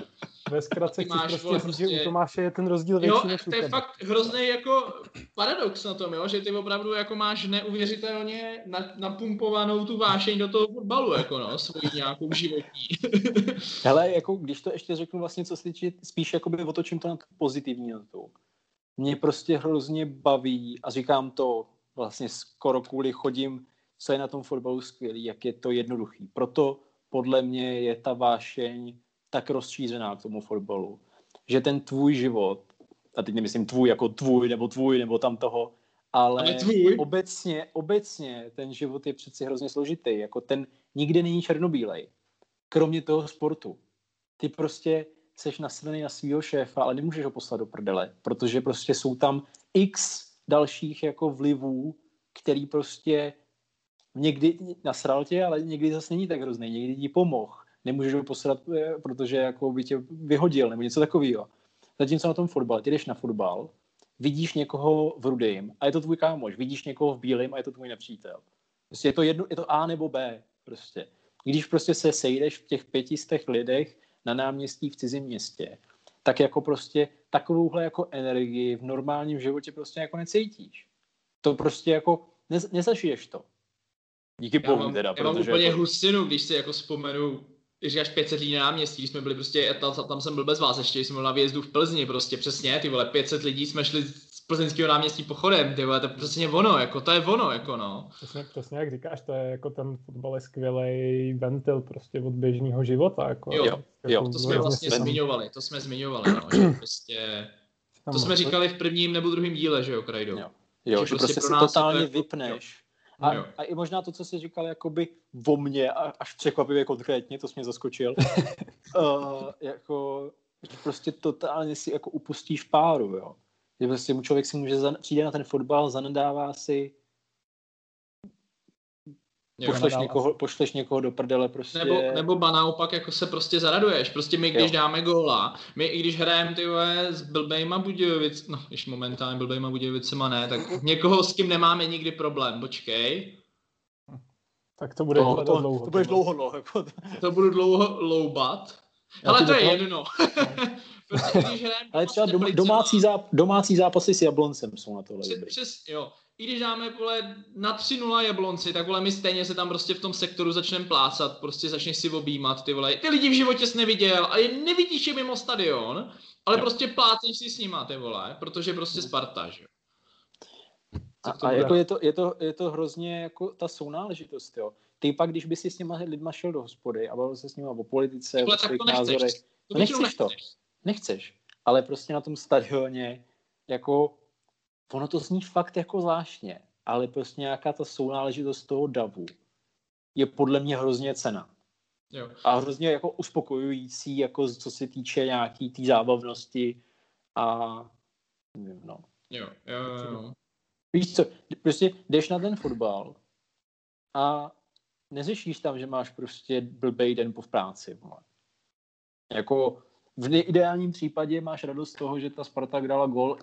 Ve zkratce chci prostě vole, prostě... že u Tomáše je ten rozdíl větší
jo,
než
to je fakt hrozný jako paradox na tom, jo, že ty opravdu jako máš neuvěřitelně napumpovanou tu vášeň do toho fotbalu, jako no, svoji nějakou životní.
Hele, jako když to ještě řeknu vlastně, co se spíš jakoby otočím to na to pozitivní na to. Mě prostě hrozně baví a říkám to vlastně skoro kvůli chodím, co je na tom fotbalu skvělý, jak je to jednoduchý. Proto podle mě je ta vášeň tak rozšířená k tomu fotbalu, že ten tvůj život, a teď nemyslím tvůj jako tvůj, nebo tvůj, nebo tam toho, ale tvůj. obecně, obecně ten život je přeci hrozně složitý. Jako ten nikdy není černobílej. Kromě toho sportu. Ty prostě seš nasraný na svého šéfa, ale nemůžeš ho poslat do prdele, protože prostě jsou tam x dalších jako vlivů, který prostě někdy nasral tě, ale někdy zase není tak hrozný, někdy ti pomohl. Nemůžeš ho posrat, eh, protože jako by tě vyhodil nebo něco takového. Zatímco na tom fotbale, ty jdeš na fotbal, vidíš někoho v rudým a je to tvůj kámoš, vidíš někoho v bílém a je to tvůj nepřítel. Prostě je to, jedno, je to A nebo B. Prostě. Když prostě se sejdeš v těch pětistech lidech na náměstí v cizím městě, tak jako prostě takovouhle jako energii v normálním životě prostě jako necítíš. To prostě jako ne, nezažiješ to. Díky bohu teda.
Já mám úplně jako... hustinu, když si jako vzpomenu, když říkáš 500 lidí na náměstí, jsme byli prostě, tam, tam jsem byl bez vás ještě, jsme byli na výjezdu v Plzni, prostě přesně, ty vole, 500 lidí jsme šli plzeňského náměstí pochodem, ty vole, to je přesně ono, jako to je ono, jako no.
Přesně, přesně jak říkáš, to je jako ten fotbal je skvělý ventil prostě od běžného života, jako.
Jo, jako, jo, to jsme vlastně sam... zmiňovali, to jsme zmiňovali, no, že prostě, to jsme říkali v prvním nebo druhém díle, že jo, Krajdo.
Jo, jo že, že prostě, prostě si totálně jako, vypneš. A, a i možná to, co jsi říkal jakoby o mně, až překvapivě konkrétně, to jsi mě zaskočil, uh, jako prostě totálně si jako upustíš páru, jo. Že prostě mu člověk si může, za, přijde na ten fotbal, zanedává si, Jo, pošleš, někoho, pošleš někoho do prdele prostě.
Nebo, nebo ba naopak jako se prostě zaraduješ. Prostě my, když jo. dáme góla, my i když hrajeme ty s blbejma Budějovic, no, když momentálně blbejma Budějovicema ne, tak někoho s kým nemáme nikdy problém, počkej.
Tak to bude to,
to,
dlouho.
To budeš dlouho, no. Jako
to budu dlouho loubat. Ale to je jedno. Prostě, když hrajeme
Ale třeba dom, domácí, záp, domácí zápasy s Jabloncem jsou na tohle
přes, Přes, jo. I když dáme vole, na 3-0 Jablonci, tak vole, my stejně se tam prostě v tom sektoru začneme plácat, prostě začneš si objímat ty vole. Ty lidi v životě jsi neviděl a je nevidíš je mimo stadion, ale jo. prostě pláceš si s nima ty vole, protože prostě Sparta, že jo.
A, a jako je, to, je, to, je to hrozně jako ta sounáležitost, jo. Ty pak, když by si s těma lidma šel do hospody a bavil se s nimi o politice, o svých názorech, to nechceš to nechceš. Ale prostě na tom stadioně, jako, ono to zní fakt jako zvláštně, ale prostě nějaká ta sounáležitost toho davu je podle mě hrozně cena.
Jo.
A hrozně jako uspokojující, jako co se týče nějaký té tý zábavnosti a nevím, no.
Jo, jo, jo.
Víš co, prostě jdeš na ten fotbal a neřešíš tam, že máš prostě blbej den po v práci. Vole. Jako v ideálním případě máš radost z toho, že ta Sparta dala gol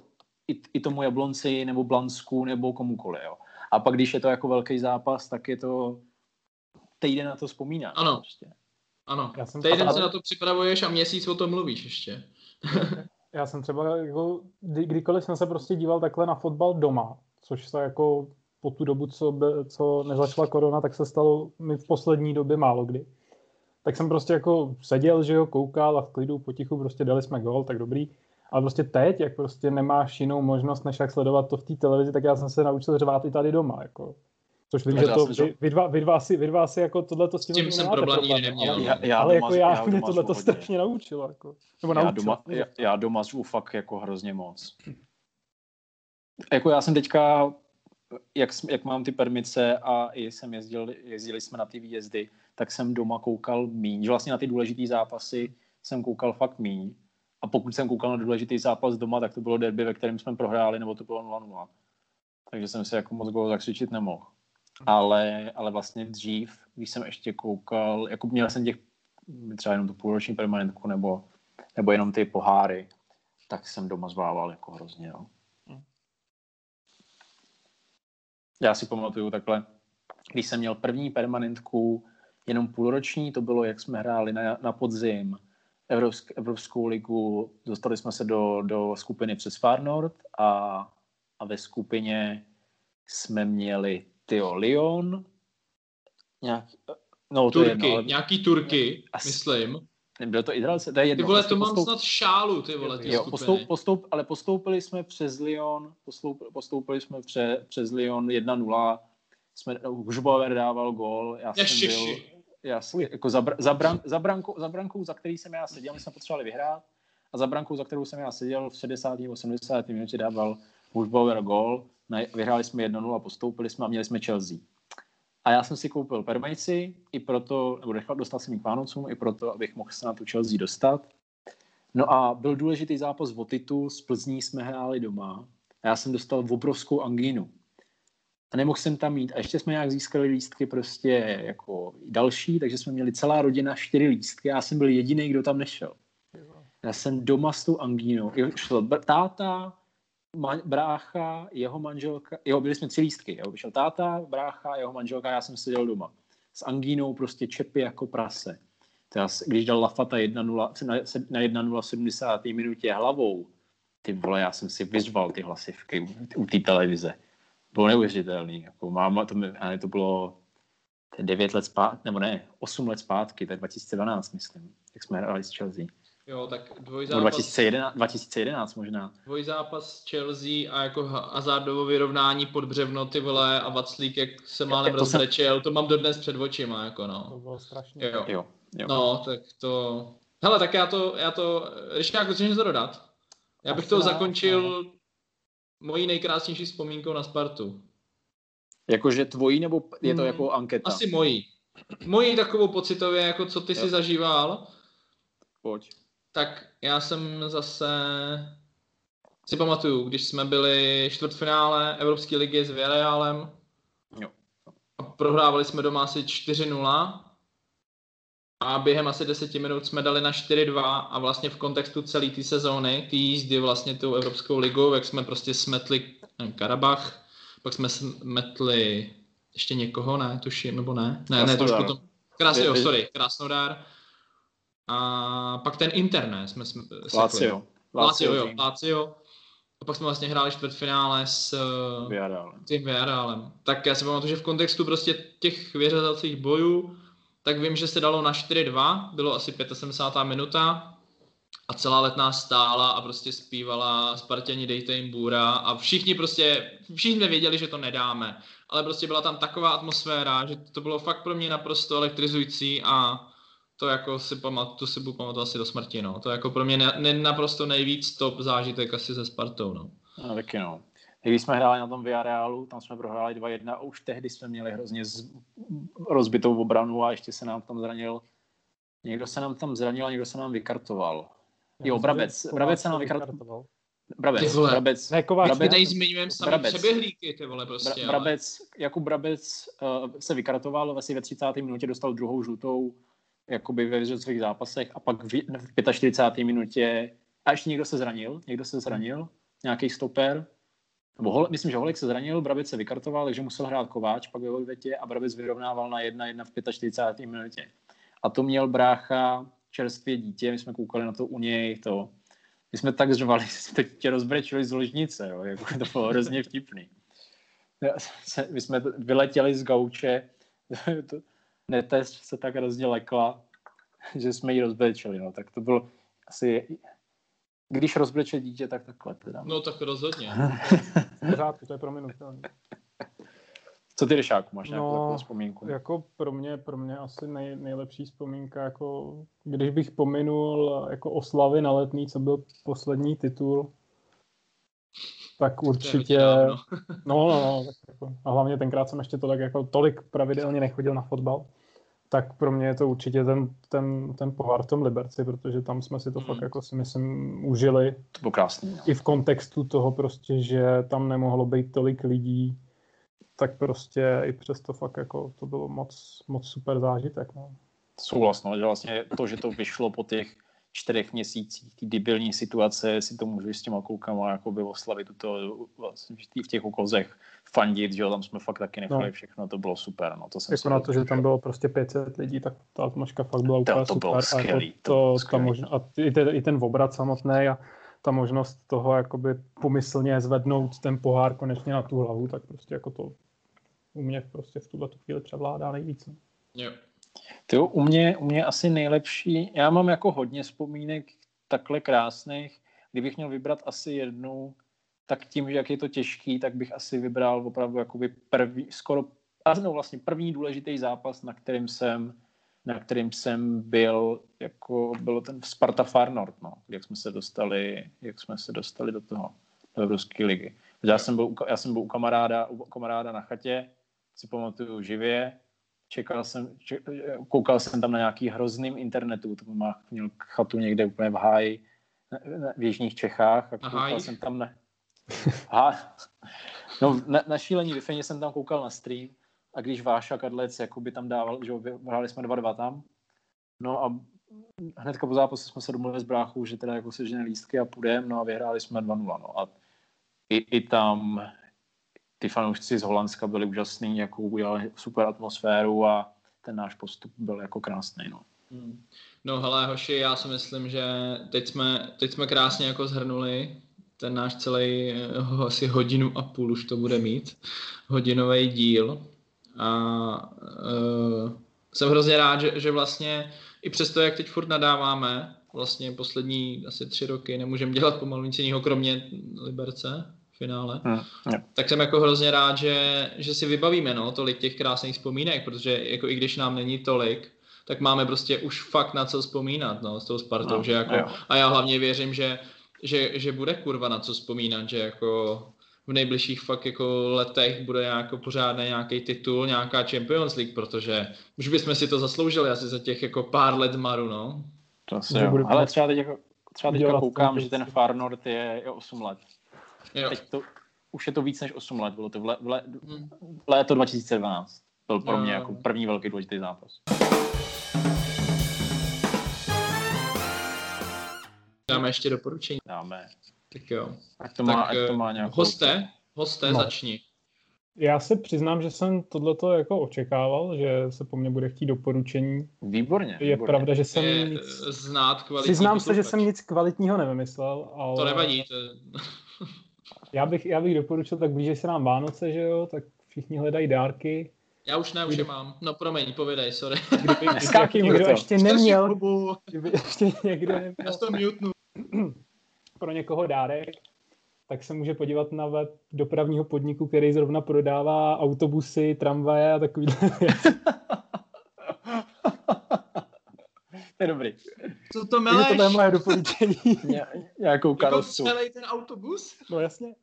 i, i tomu Jablonci nebo Blansku nebo komukoli. Jo. A pak, když je to jako velký zápas, tak je to týden na to vzpomíná.
Ano. Prostě. Ano. Já jsem týden se na to připravuješ a měsíc o tom mluvíš ještě.
Já jsem třeba, jako, kdy, kdykoliv jsem se prostě díval takhle na fotbal doma, což se jako po tu dobu, co, by, co nezačala korona, tak se stalo mi v poslední době málo kdy tak jsem prostě jako seděl, že jo, koukal a v klidu potichu prostě dali jsme gol, tak dobrý. Ale prostě teď, jak prostě nemáš jinou možnost, než jak sledovat to v té televizi, tak já jsem se naučil řvát i tady doma, jako. Což vím, že to vy, vy, dva, vy, dva si, vy dva si jako tohle to
s tím, jsem problém, neměl.
Ale, já, já ale doma, jako já, já mě tohle to strašně naučilo. Jako. Nebo
já, naučil, doma, já, já doma žiju fakt jako hrozně moc. Jako já jsem teďka, jak, jak mám ty permice a i jsem jezdil, jezdili jsme na ty výjezdy, tak jsem doma koukal míň. Vlastně na ty důležité zápasy jsem koukal fakt míň. A pokud jsem koukal na důležitý zápas doma, tak to bylo derby, ve kterém jsme prohráli, nebo to bylo 0-0. Takže jsem se jako moc gól zakřičit nemohl. Ale, ale vlastně dřív, když jsem ještě koukal, jako měl jsem těch třeba jenom tu půlroční permanentku nebo, nebo jenom ty poháry, tak jsem doma zvával jako hrozně. No. Já si pamatuju takhle, když jsem měl první permanentku, jenom půlroční, to bylo, jak jsme hráli na, na podzim Evropsk, Evropskou ligu, dostali jsme se do, do skupiny přes Far Nord a, a ve skupině jsme měli Tio Lyon, nějak, no,
to Turky, jedno, ale... nějaký Turky, asi, myslím.
Nebylo to Izraelce, to je jedno.
Ty vole, to mám postoup... snad šálu, ty vole, ty jo,
postoup, postoup, ale postoupili jsme přes Lyon, postoup, postoupili jsme pře, přes Lyon 1-0, jsme, Hužbauer dával gól, já jsem byl, já jako za, za, bran, za, brankou, za brankou, za který jsem já seděl, my jsme potřebovali vyhrát, a za brankou, za kterou jsem já seděl v 60. 80. minutě dával Hužbauer gól, vyhráli jsme 1-0 a postoupili jsme a měli jsme Chelsea. A já jsem si koupil permejci i proto, nebo nechal, dostal jsem ji k Vánocům, i proto, abych mohl se na tu Chelsea dostat. No a byl důležitý zápas v Otitu, z Plzní jsme hráli doma a já jsem dostal obrovskou angínu. A nemohl jsem tam mít. A ještě jsme nějak získali lístky prostě jako další, takže jsme měli celá rodina čtyři lístky já jsem byl jediný, kdo tam nešel. Já jsem doma s tou angínou. Šel táta, man, brácha, jeho manželka, jo, byli jsme tři lístky, jo, vyšel táta, brácha, jeho manželka, já jsem seděl doma. S angínou prostě čepy jako prase. Teda, když dal Lafata 1-0, na 1-0 v 70. minutě hlavou, ty vole, já jsem si vyzval ty hlasivky u té televize. Bylo neuvěřitelný. Jako máma, to, mi, to bylo 9 let zpátky, nebo ne, 8 let zpátky, tak 2012, myslím, jak jsme hráli s Chelsea.
Jo, tak dvojzápas...
2011, 2011 možná.
Dvojzápas Chelsea a jako hazardovo vyrovnání pod břevno ty vole a Vaclík, jak se málem rozbrečel, jsem... to mám dodnes před očima, jako no.
To bylo strašně.
Jo. jo,
jo. No, tak to... Hele, tak já to, já to, Ryška, chceš něco dodat? Já bych to zakončil no. Mojí nejkrásnější vzpomínkou na Spartu.
Jakože tvojí, nebo je to hmm, jako anketa?
Asi mojí. Mojí takovou pocitově, jako co ty jo. si zažíval.
Pojď
tak já jsem zase si pamatuju, když jsme byli čtvrtfinále Evropské ligy s Villarrealem
jo.
a prohrávali jsme doma asi 4-0 a během asi deseti minut jsme dali na 4-2 a vlastně v kontextu celé té sezóny, té jízdy vlastně tou Evropskou ligou, jak jsme prostě smetli Karabach, pak jsme smetli ještě někoho, ne, tuším, nebo ne? Ne, ne, to už potom... Krásný, sorry, Krasnodar a pak ten Inter, jsme, jsme
Lazio.
Lazio, jo, Lazio. A pak jsme vlastně hráli čtvrtfinále s
eh, Villarrealem.
tím Villarrealem. Tak já si pamatuju, že v kontextu prostě těch vyřazacích bojů, tak vím, že se dalo na 4-2, bylo asi 75. minuta a celá letná stála a prostě zpívala Spartěni dejte jim bůra a všichni prostě, všichni věděli, že to nedáme, ale prostě byla tam taková atmosféra, že to bylo fakt pro mě naprosto elektrizující a to jako si pamatuju, to si budu pamatovat asi do smrti, no. To jako pro mě ne, ne, naprosto nejvíc top zážitek asi se Spartou, no.
No, taky no. Když jsme hráli na tom Villarealu, tam jsme prohráli 2-1 a už tehdy jsme měli hrozně z, rozbitou obranu a ještě se nám tam zranil, někdo se nám tam zranil a někdo se nám vykartoval. Jo, Brabec, Brabec se nám vykartoval. Brabec, Brabec,
ne, Brabec, my tady zmiňujeme sami Brabec, přeběhlíky, ty vole, prostě.
Bra, Brabec, Jakub Brabec uh, se vykartoval, vlastně ve 30. minutě dostal druhou žlutou, jakoby ve svých zápasech a pak v, v 45. minutě a ještě někdo se zranil, někdo se zranil, nějaký stoper, nebo hol, myslím, že Holek se zranil, Brabec se vykartoval, takže musel hrát Kováč pak ve odvětě a Brabec vyrovnával na 1-1 v 45. minutě. A to měl brácha čerstvě dítě, my jsme koukali na to u něj, to, my jsme tak zřvali, jsme tě rozbrečili z ložnice, jo, jako to bylo hrozně vtipný. My jsme vyletěli z gauče, netest se tak hrozně lekla, že jsme ji rozbrečeli, no, tak to bylo asi, když rozbreče dítě, tak takhle teda.
No tak rozhodně.
Pořádku, to je prominutelné.
Co ty, Ryšáku, máš nějakou no, takovou vzpomínku?
Jako pro mě, pro mě asi nej, nejlepší vzpomínka, jako když bych pominul jako oslavy na letný, co byl poslední titul, tak určitě, no, no, no, tak jako, a hlavně tenkrát jsem ještě to tak jako tolik pravidelně nechodil na fotbal, tak pro mě je to určitě ten, ten, ten pohár v tom Liberci, protože tam jsme si to mm. fakt jako si myslím užili.
To bylo krásný. No.
I v kontextu toho prostě, že tam nemohlo být tolik lidí, tak prostě i přesto fakt jako to bylo moc, moc super zážitek. No.
Souhlasno, že vlastně to, že to vyšlo po těch čtyřech měsících, ty debilní situace, si to můžu s těma koukama jako by oslavit to vlastně v těch okozech fandit, že jo, tam jsme fakt taky nechali no. všechno, to bylo super. No, to jsem
jako na to, že tam bylo prostě 500 lidí, tak ta atmosféra fakt byla úplně to, to super. Skvělý, a, to, to, to možno, a i, ten, i ten obrat samotný a ta možnost toho jakoby pomyslně zvednout ten pohár konečně na tu hlavu, tak prostě jako to u mě prostě v tuhle chvíli převládá nejvíc. No.
Jo.
Ty u mě, u mě asi nejlepší, já mám jako hodně vzpomínek takhle krásných, kdybych měl vybrat asi jednu, tak tím, že jak je to těžký, tak bych asi vybral opravdu jakoby první, skoro, no vlastně první důležitý zápas, na kterým jsem na kterým jsem byl, jako bylo ten Sparta Far North, no, jak jsme se dostali, jak jsme se dostali do toho, do Evropské ligy. Já jsem byl, já jsem byl u kamaráda, u kamaráda na chatě, si pamatuju živě, čekal jsem, ček, koukal jsem tam na nějaký hrozným internetu, to má měl chatu někde úplně v háji, v jižních Čechách a koukal jsem tam na... Aha. No, na, na šílení wi jsem tam koukal na stream a když Váša Kadlec by tam dával, že hráli jsme 2-2 tam, no a hnedka po zápase jsme se domluvili s bráchou, že teda jako sežené lístky a půjdeme, no a vyhráli jsme 2-0, no a i, i tam ty fanoušci z Holandska byli úžasní, jako udělali super atmosféru a ten náš postup byl jako krásný, no.
Hmm. No hele, hoši, já si myslím, že teď jsme, teď jsme krásně jako zhrnuli ten náš celý eh, asi hodinu a půl už to bude mít, hodinový díl a uh, jsem hrozně rád, že, že vlastně i přesto, jak teď furt nadáváme, vlastně poslední asi tři roky nemůžeme dělat pomalu nic jiného, kromě Liberce finále, hmm, yeah. tak jsem jako hrozně rád, že, že si vybavíme no, tolik těch krásných vzpomínek, protože jako i když nám není tolik, tak máme prostě už fakt na co vzpomínat no, s tou Spartou, no, že jako, a já hlavně věřím, že, že, že bude kurva na co vzpomínat, že jako v nejbližších fakt jako letech bude jako pořádný nějaký titul, nějaká Champions League, protože už bychom si to zasloužili asi za těch jako pár let maru, no.
Jo. Ale třeba teď, jako, třeba teďka koukám, že ten Far North je, je 8 let. Jo. Teď to, už je to víc než 8 let, bylo to v, le, v, le, hmm. v léto 2012. Byl pro mě jako první velký důležitý zápas.
Dáme ještě doporučení.
Dáme.
Tak jo.
Ať to má, tak, ať to má nějakou...
Hoste, hoste, no. začni.
Já se přiznám, že jsem tohleto jako očekával, že se po mně bude chtít doporučení.
Výborně.
Je
výborně.
pravda, že jsem
je
nic...
Znát kvalitní
Přiznám se, že jsem nic kvalitního nevymyslel, ale...
To nevadí. To...
já, bych, já bych doporučil, tak blíže se nám Vánoce, že jo, tak všichni hledají dárky.
Já už ne, už je mám. No promiň, povědej, sorry.
Kdyby, kdyby někdo ještě neměl, kdyby ještě někdo neměl.
Já to mutnu.
pro někoho dárek, tak se může podívat na web dopravního podniku, který zrovna prodává autobusy, tramvaje a takový
To je dobrý.
Co to meleš?
To je moje doporučení.
Ně, nějakou karosu.
Jako celý ten autobus?
No jasně.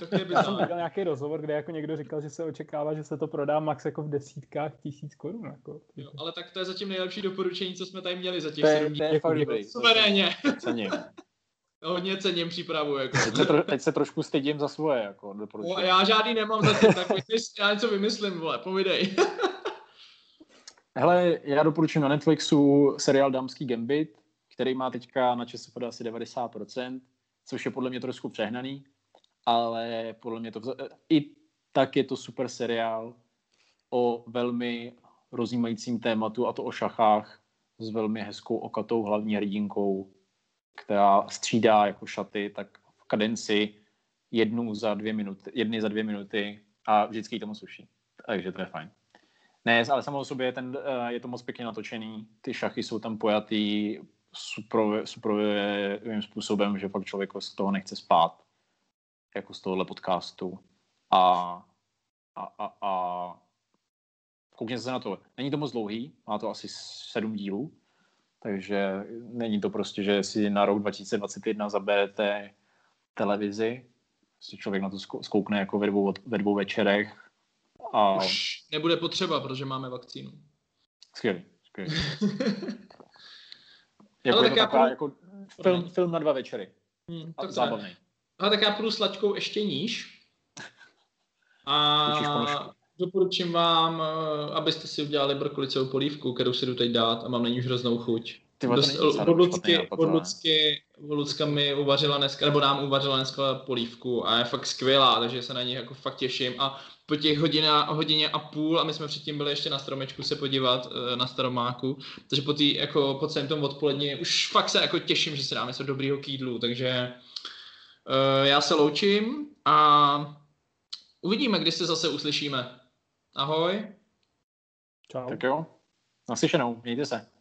Tak je
Já jsem viděl nějaký rozhovor, kde jako někdo říkal, že se očekává, že se to prodá max jako v desítkách tisíc korun. Jako.
Jo, ale tak to je zatím nejlepší doporučení, co jsme tady měli za těch
sedm dní. To je fakt dobrý.
Suverénně.
Cením.
Hodně cením přípravu. Jako.
Teď, se tro, teď se trošku stydím za svoje. Jako,
o, já žádný nemám za tím, tak vymysl, já něco vymyslím, vole, povidej.
Hele, já doporučuji na Netflixu seriál Dámský Gambit, který má teďka na ČSFD asi 90%, což je podle mě trošku přehnaný, ale podle mě to i tak je to super seriál o velmi rozjímajícím tématu a to o šachách s velmi hezkou okatou hlavní hrdinkou která střídá jako šaty, tak v kadenci jednu za dvě minuty, jedny za dvě minuty a vždycky tomu sluší. Takže to je fajn. Ne, ale samo sobě ten, eh, je to moc pěkně natočený, ty šachy jsou tam pojatý super, superovým způsobem, že fakt člověk z toho nechce spát, jako z tohohle podcastu. A, a, a, a koukněte se na to. Není to moc dlouhý, má to asi sedm dílů, takže není to prostě, že si na rok 2021 zaberete televizi, prostě člověk na to zkoukne jako ve dvou, ve dvou večerech. A...
Už nebude potřeba, protože máme vakcínu.
Skvělý, skvělý. jako tak půjdu... jako film, film na dva večery. Hmm, a zábavný.
Ale tak já půjdu s laťkou ještě níž. A doporučím vám, uh, abyste si udělali brokolicovou polívku, kterou si jdu teď dát a mám na ní už hroznou chuť.
Ty vole, to
Dost,
není docela
od Lucky,
špatný nápad,
od
ale.
Lucky, od Lucka mi uvařila dneska, nebo nám uvařila dneska polívku a je fakt skvělá, takže se na ní jako fakt těším a po těch hodina, hodině a půl a my jsme předtím byli ještě na stromečku se podívat eh, na staromáku, takže po, tý, jako, po celém tom odpoledni už fakt se jako těším, že si dáme něco dobrýho k jídlu, takže já se loučím a uvidíme, kdy se zase uslyšíme. Ahoj.
Čau.
Tak jo, naslyšenou, mějte se.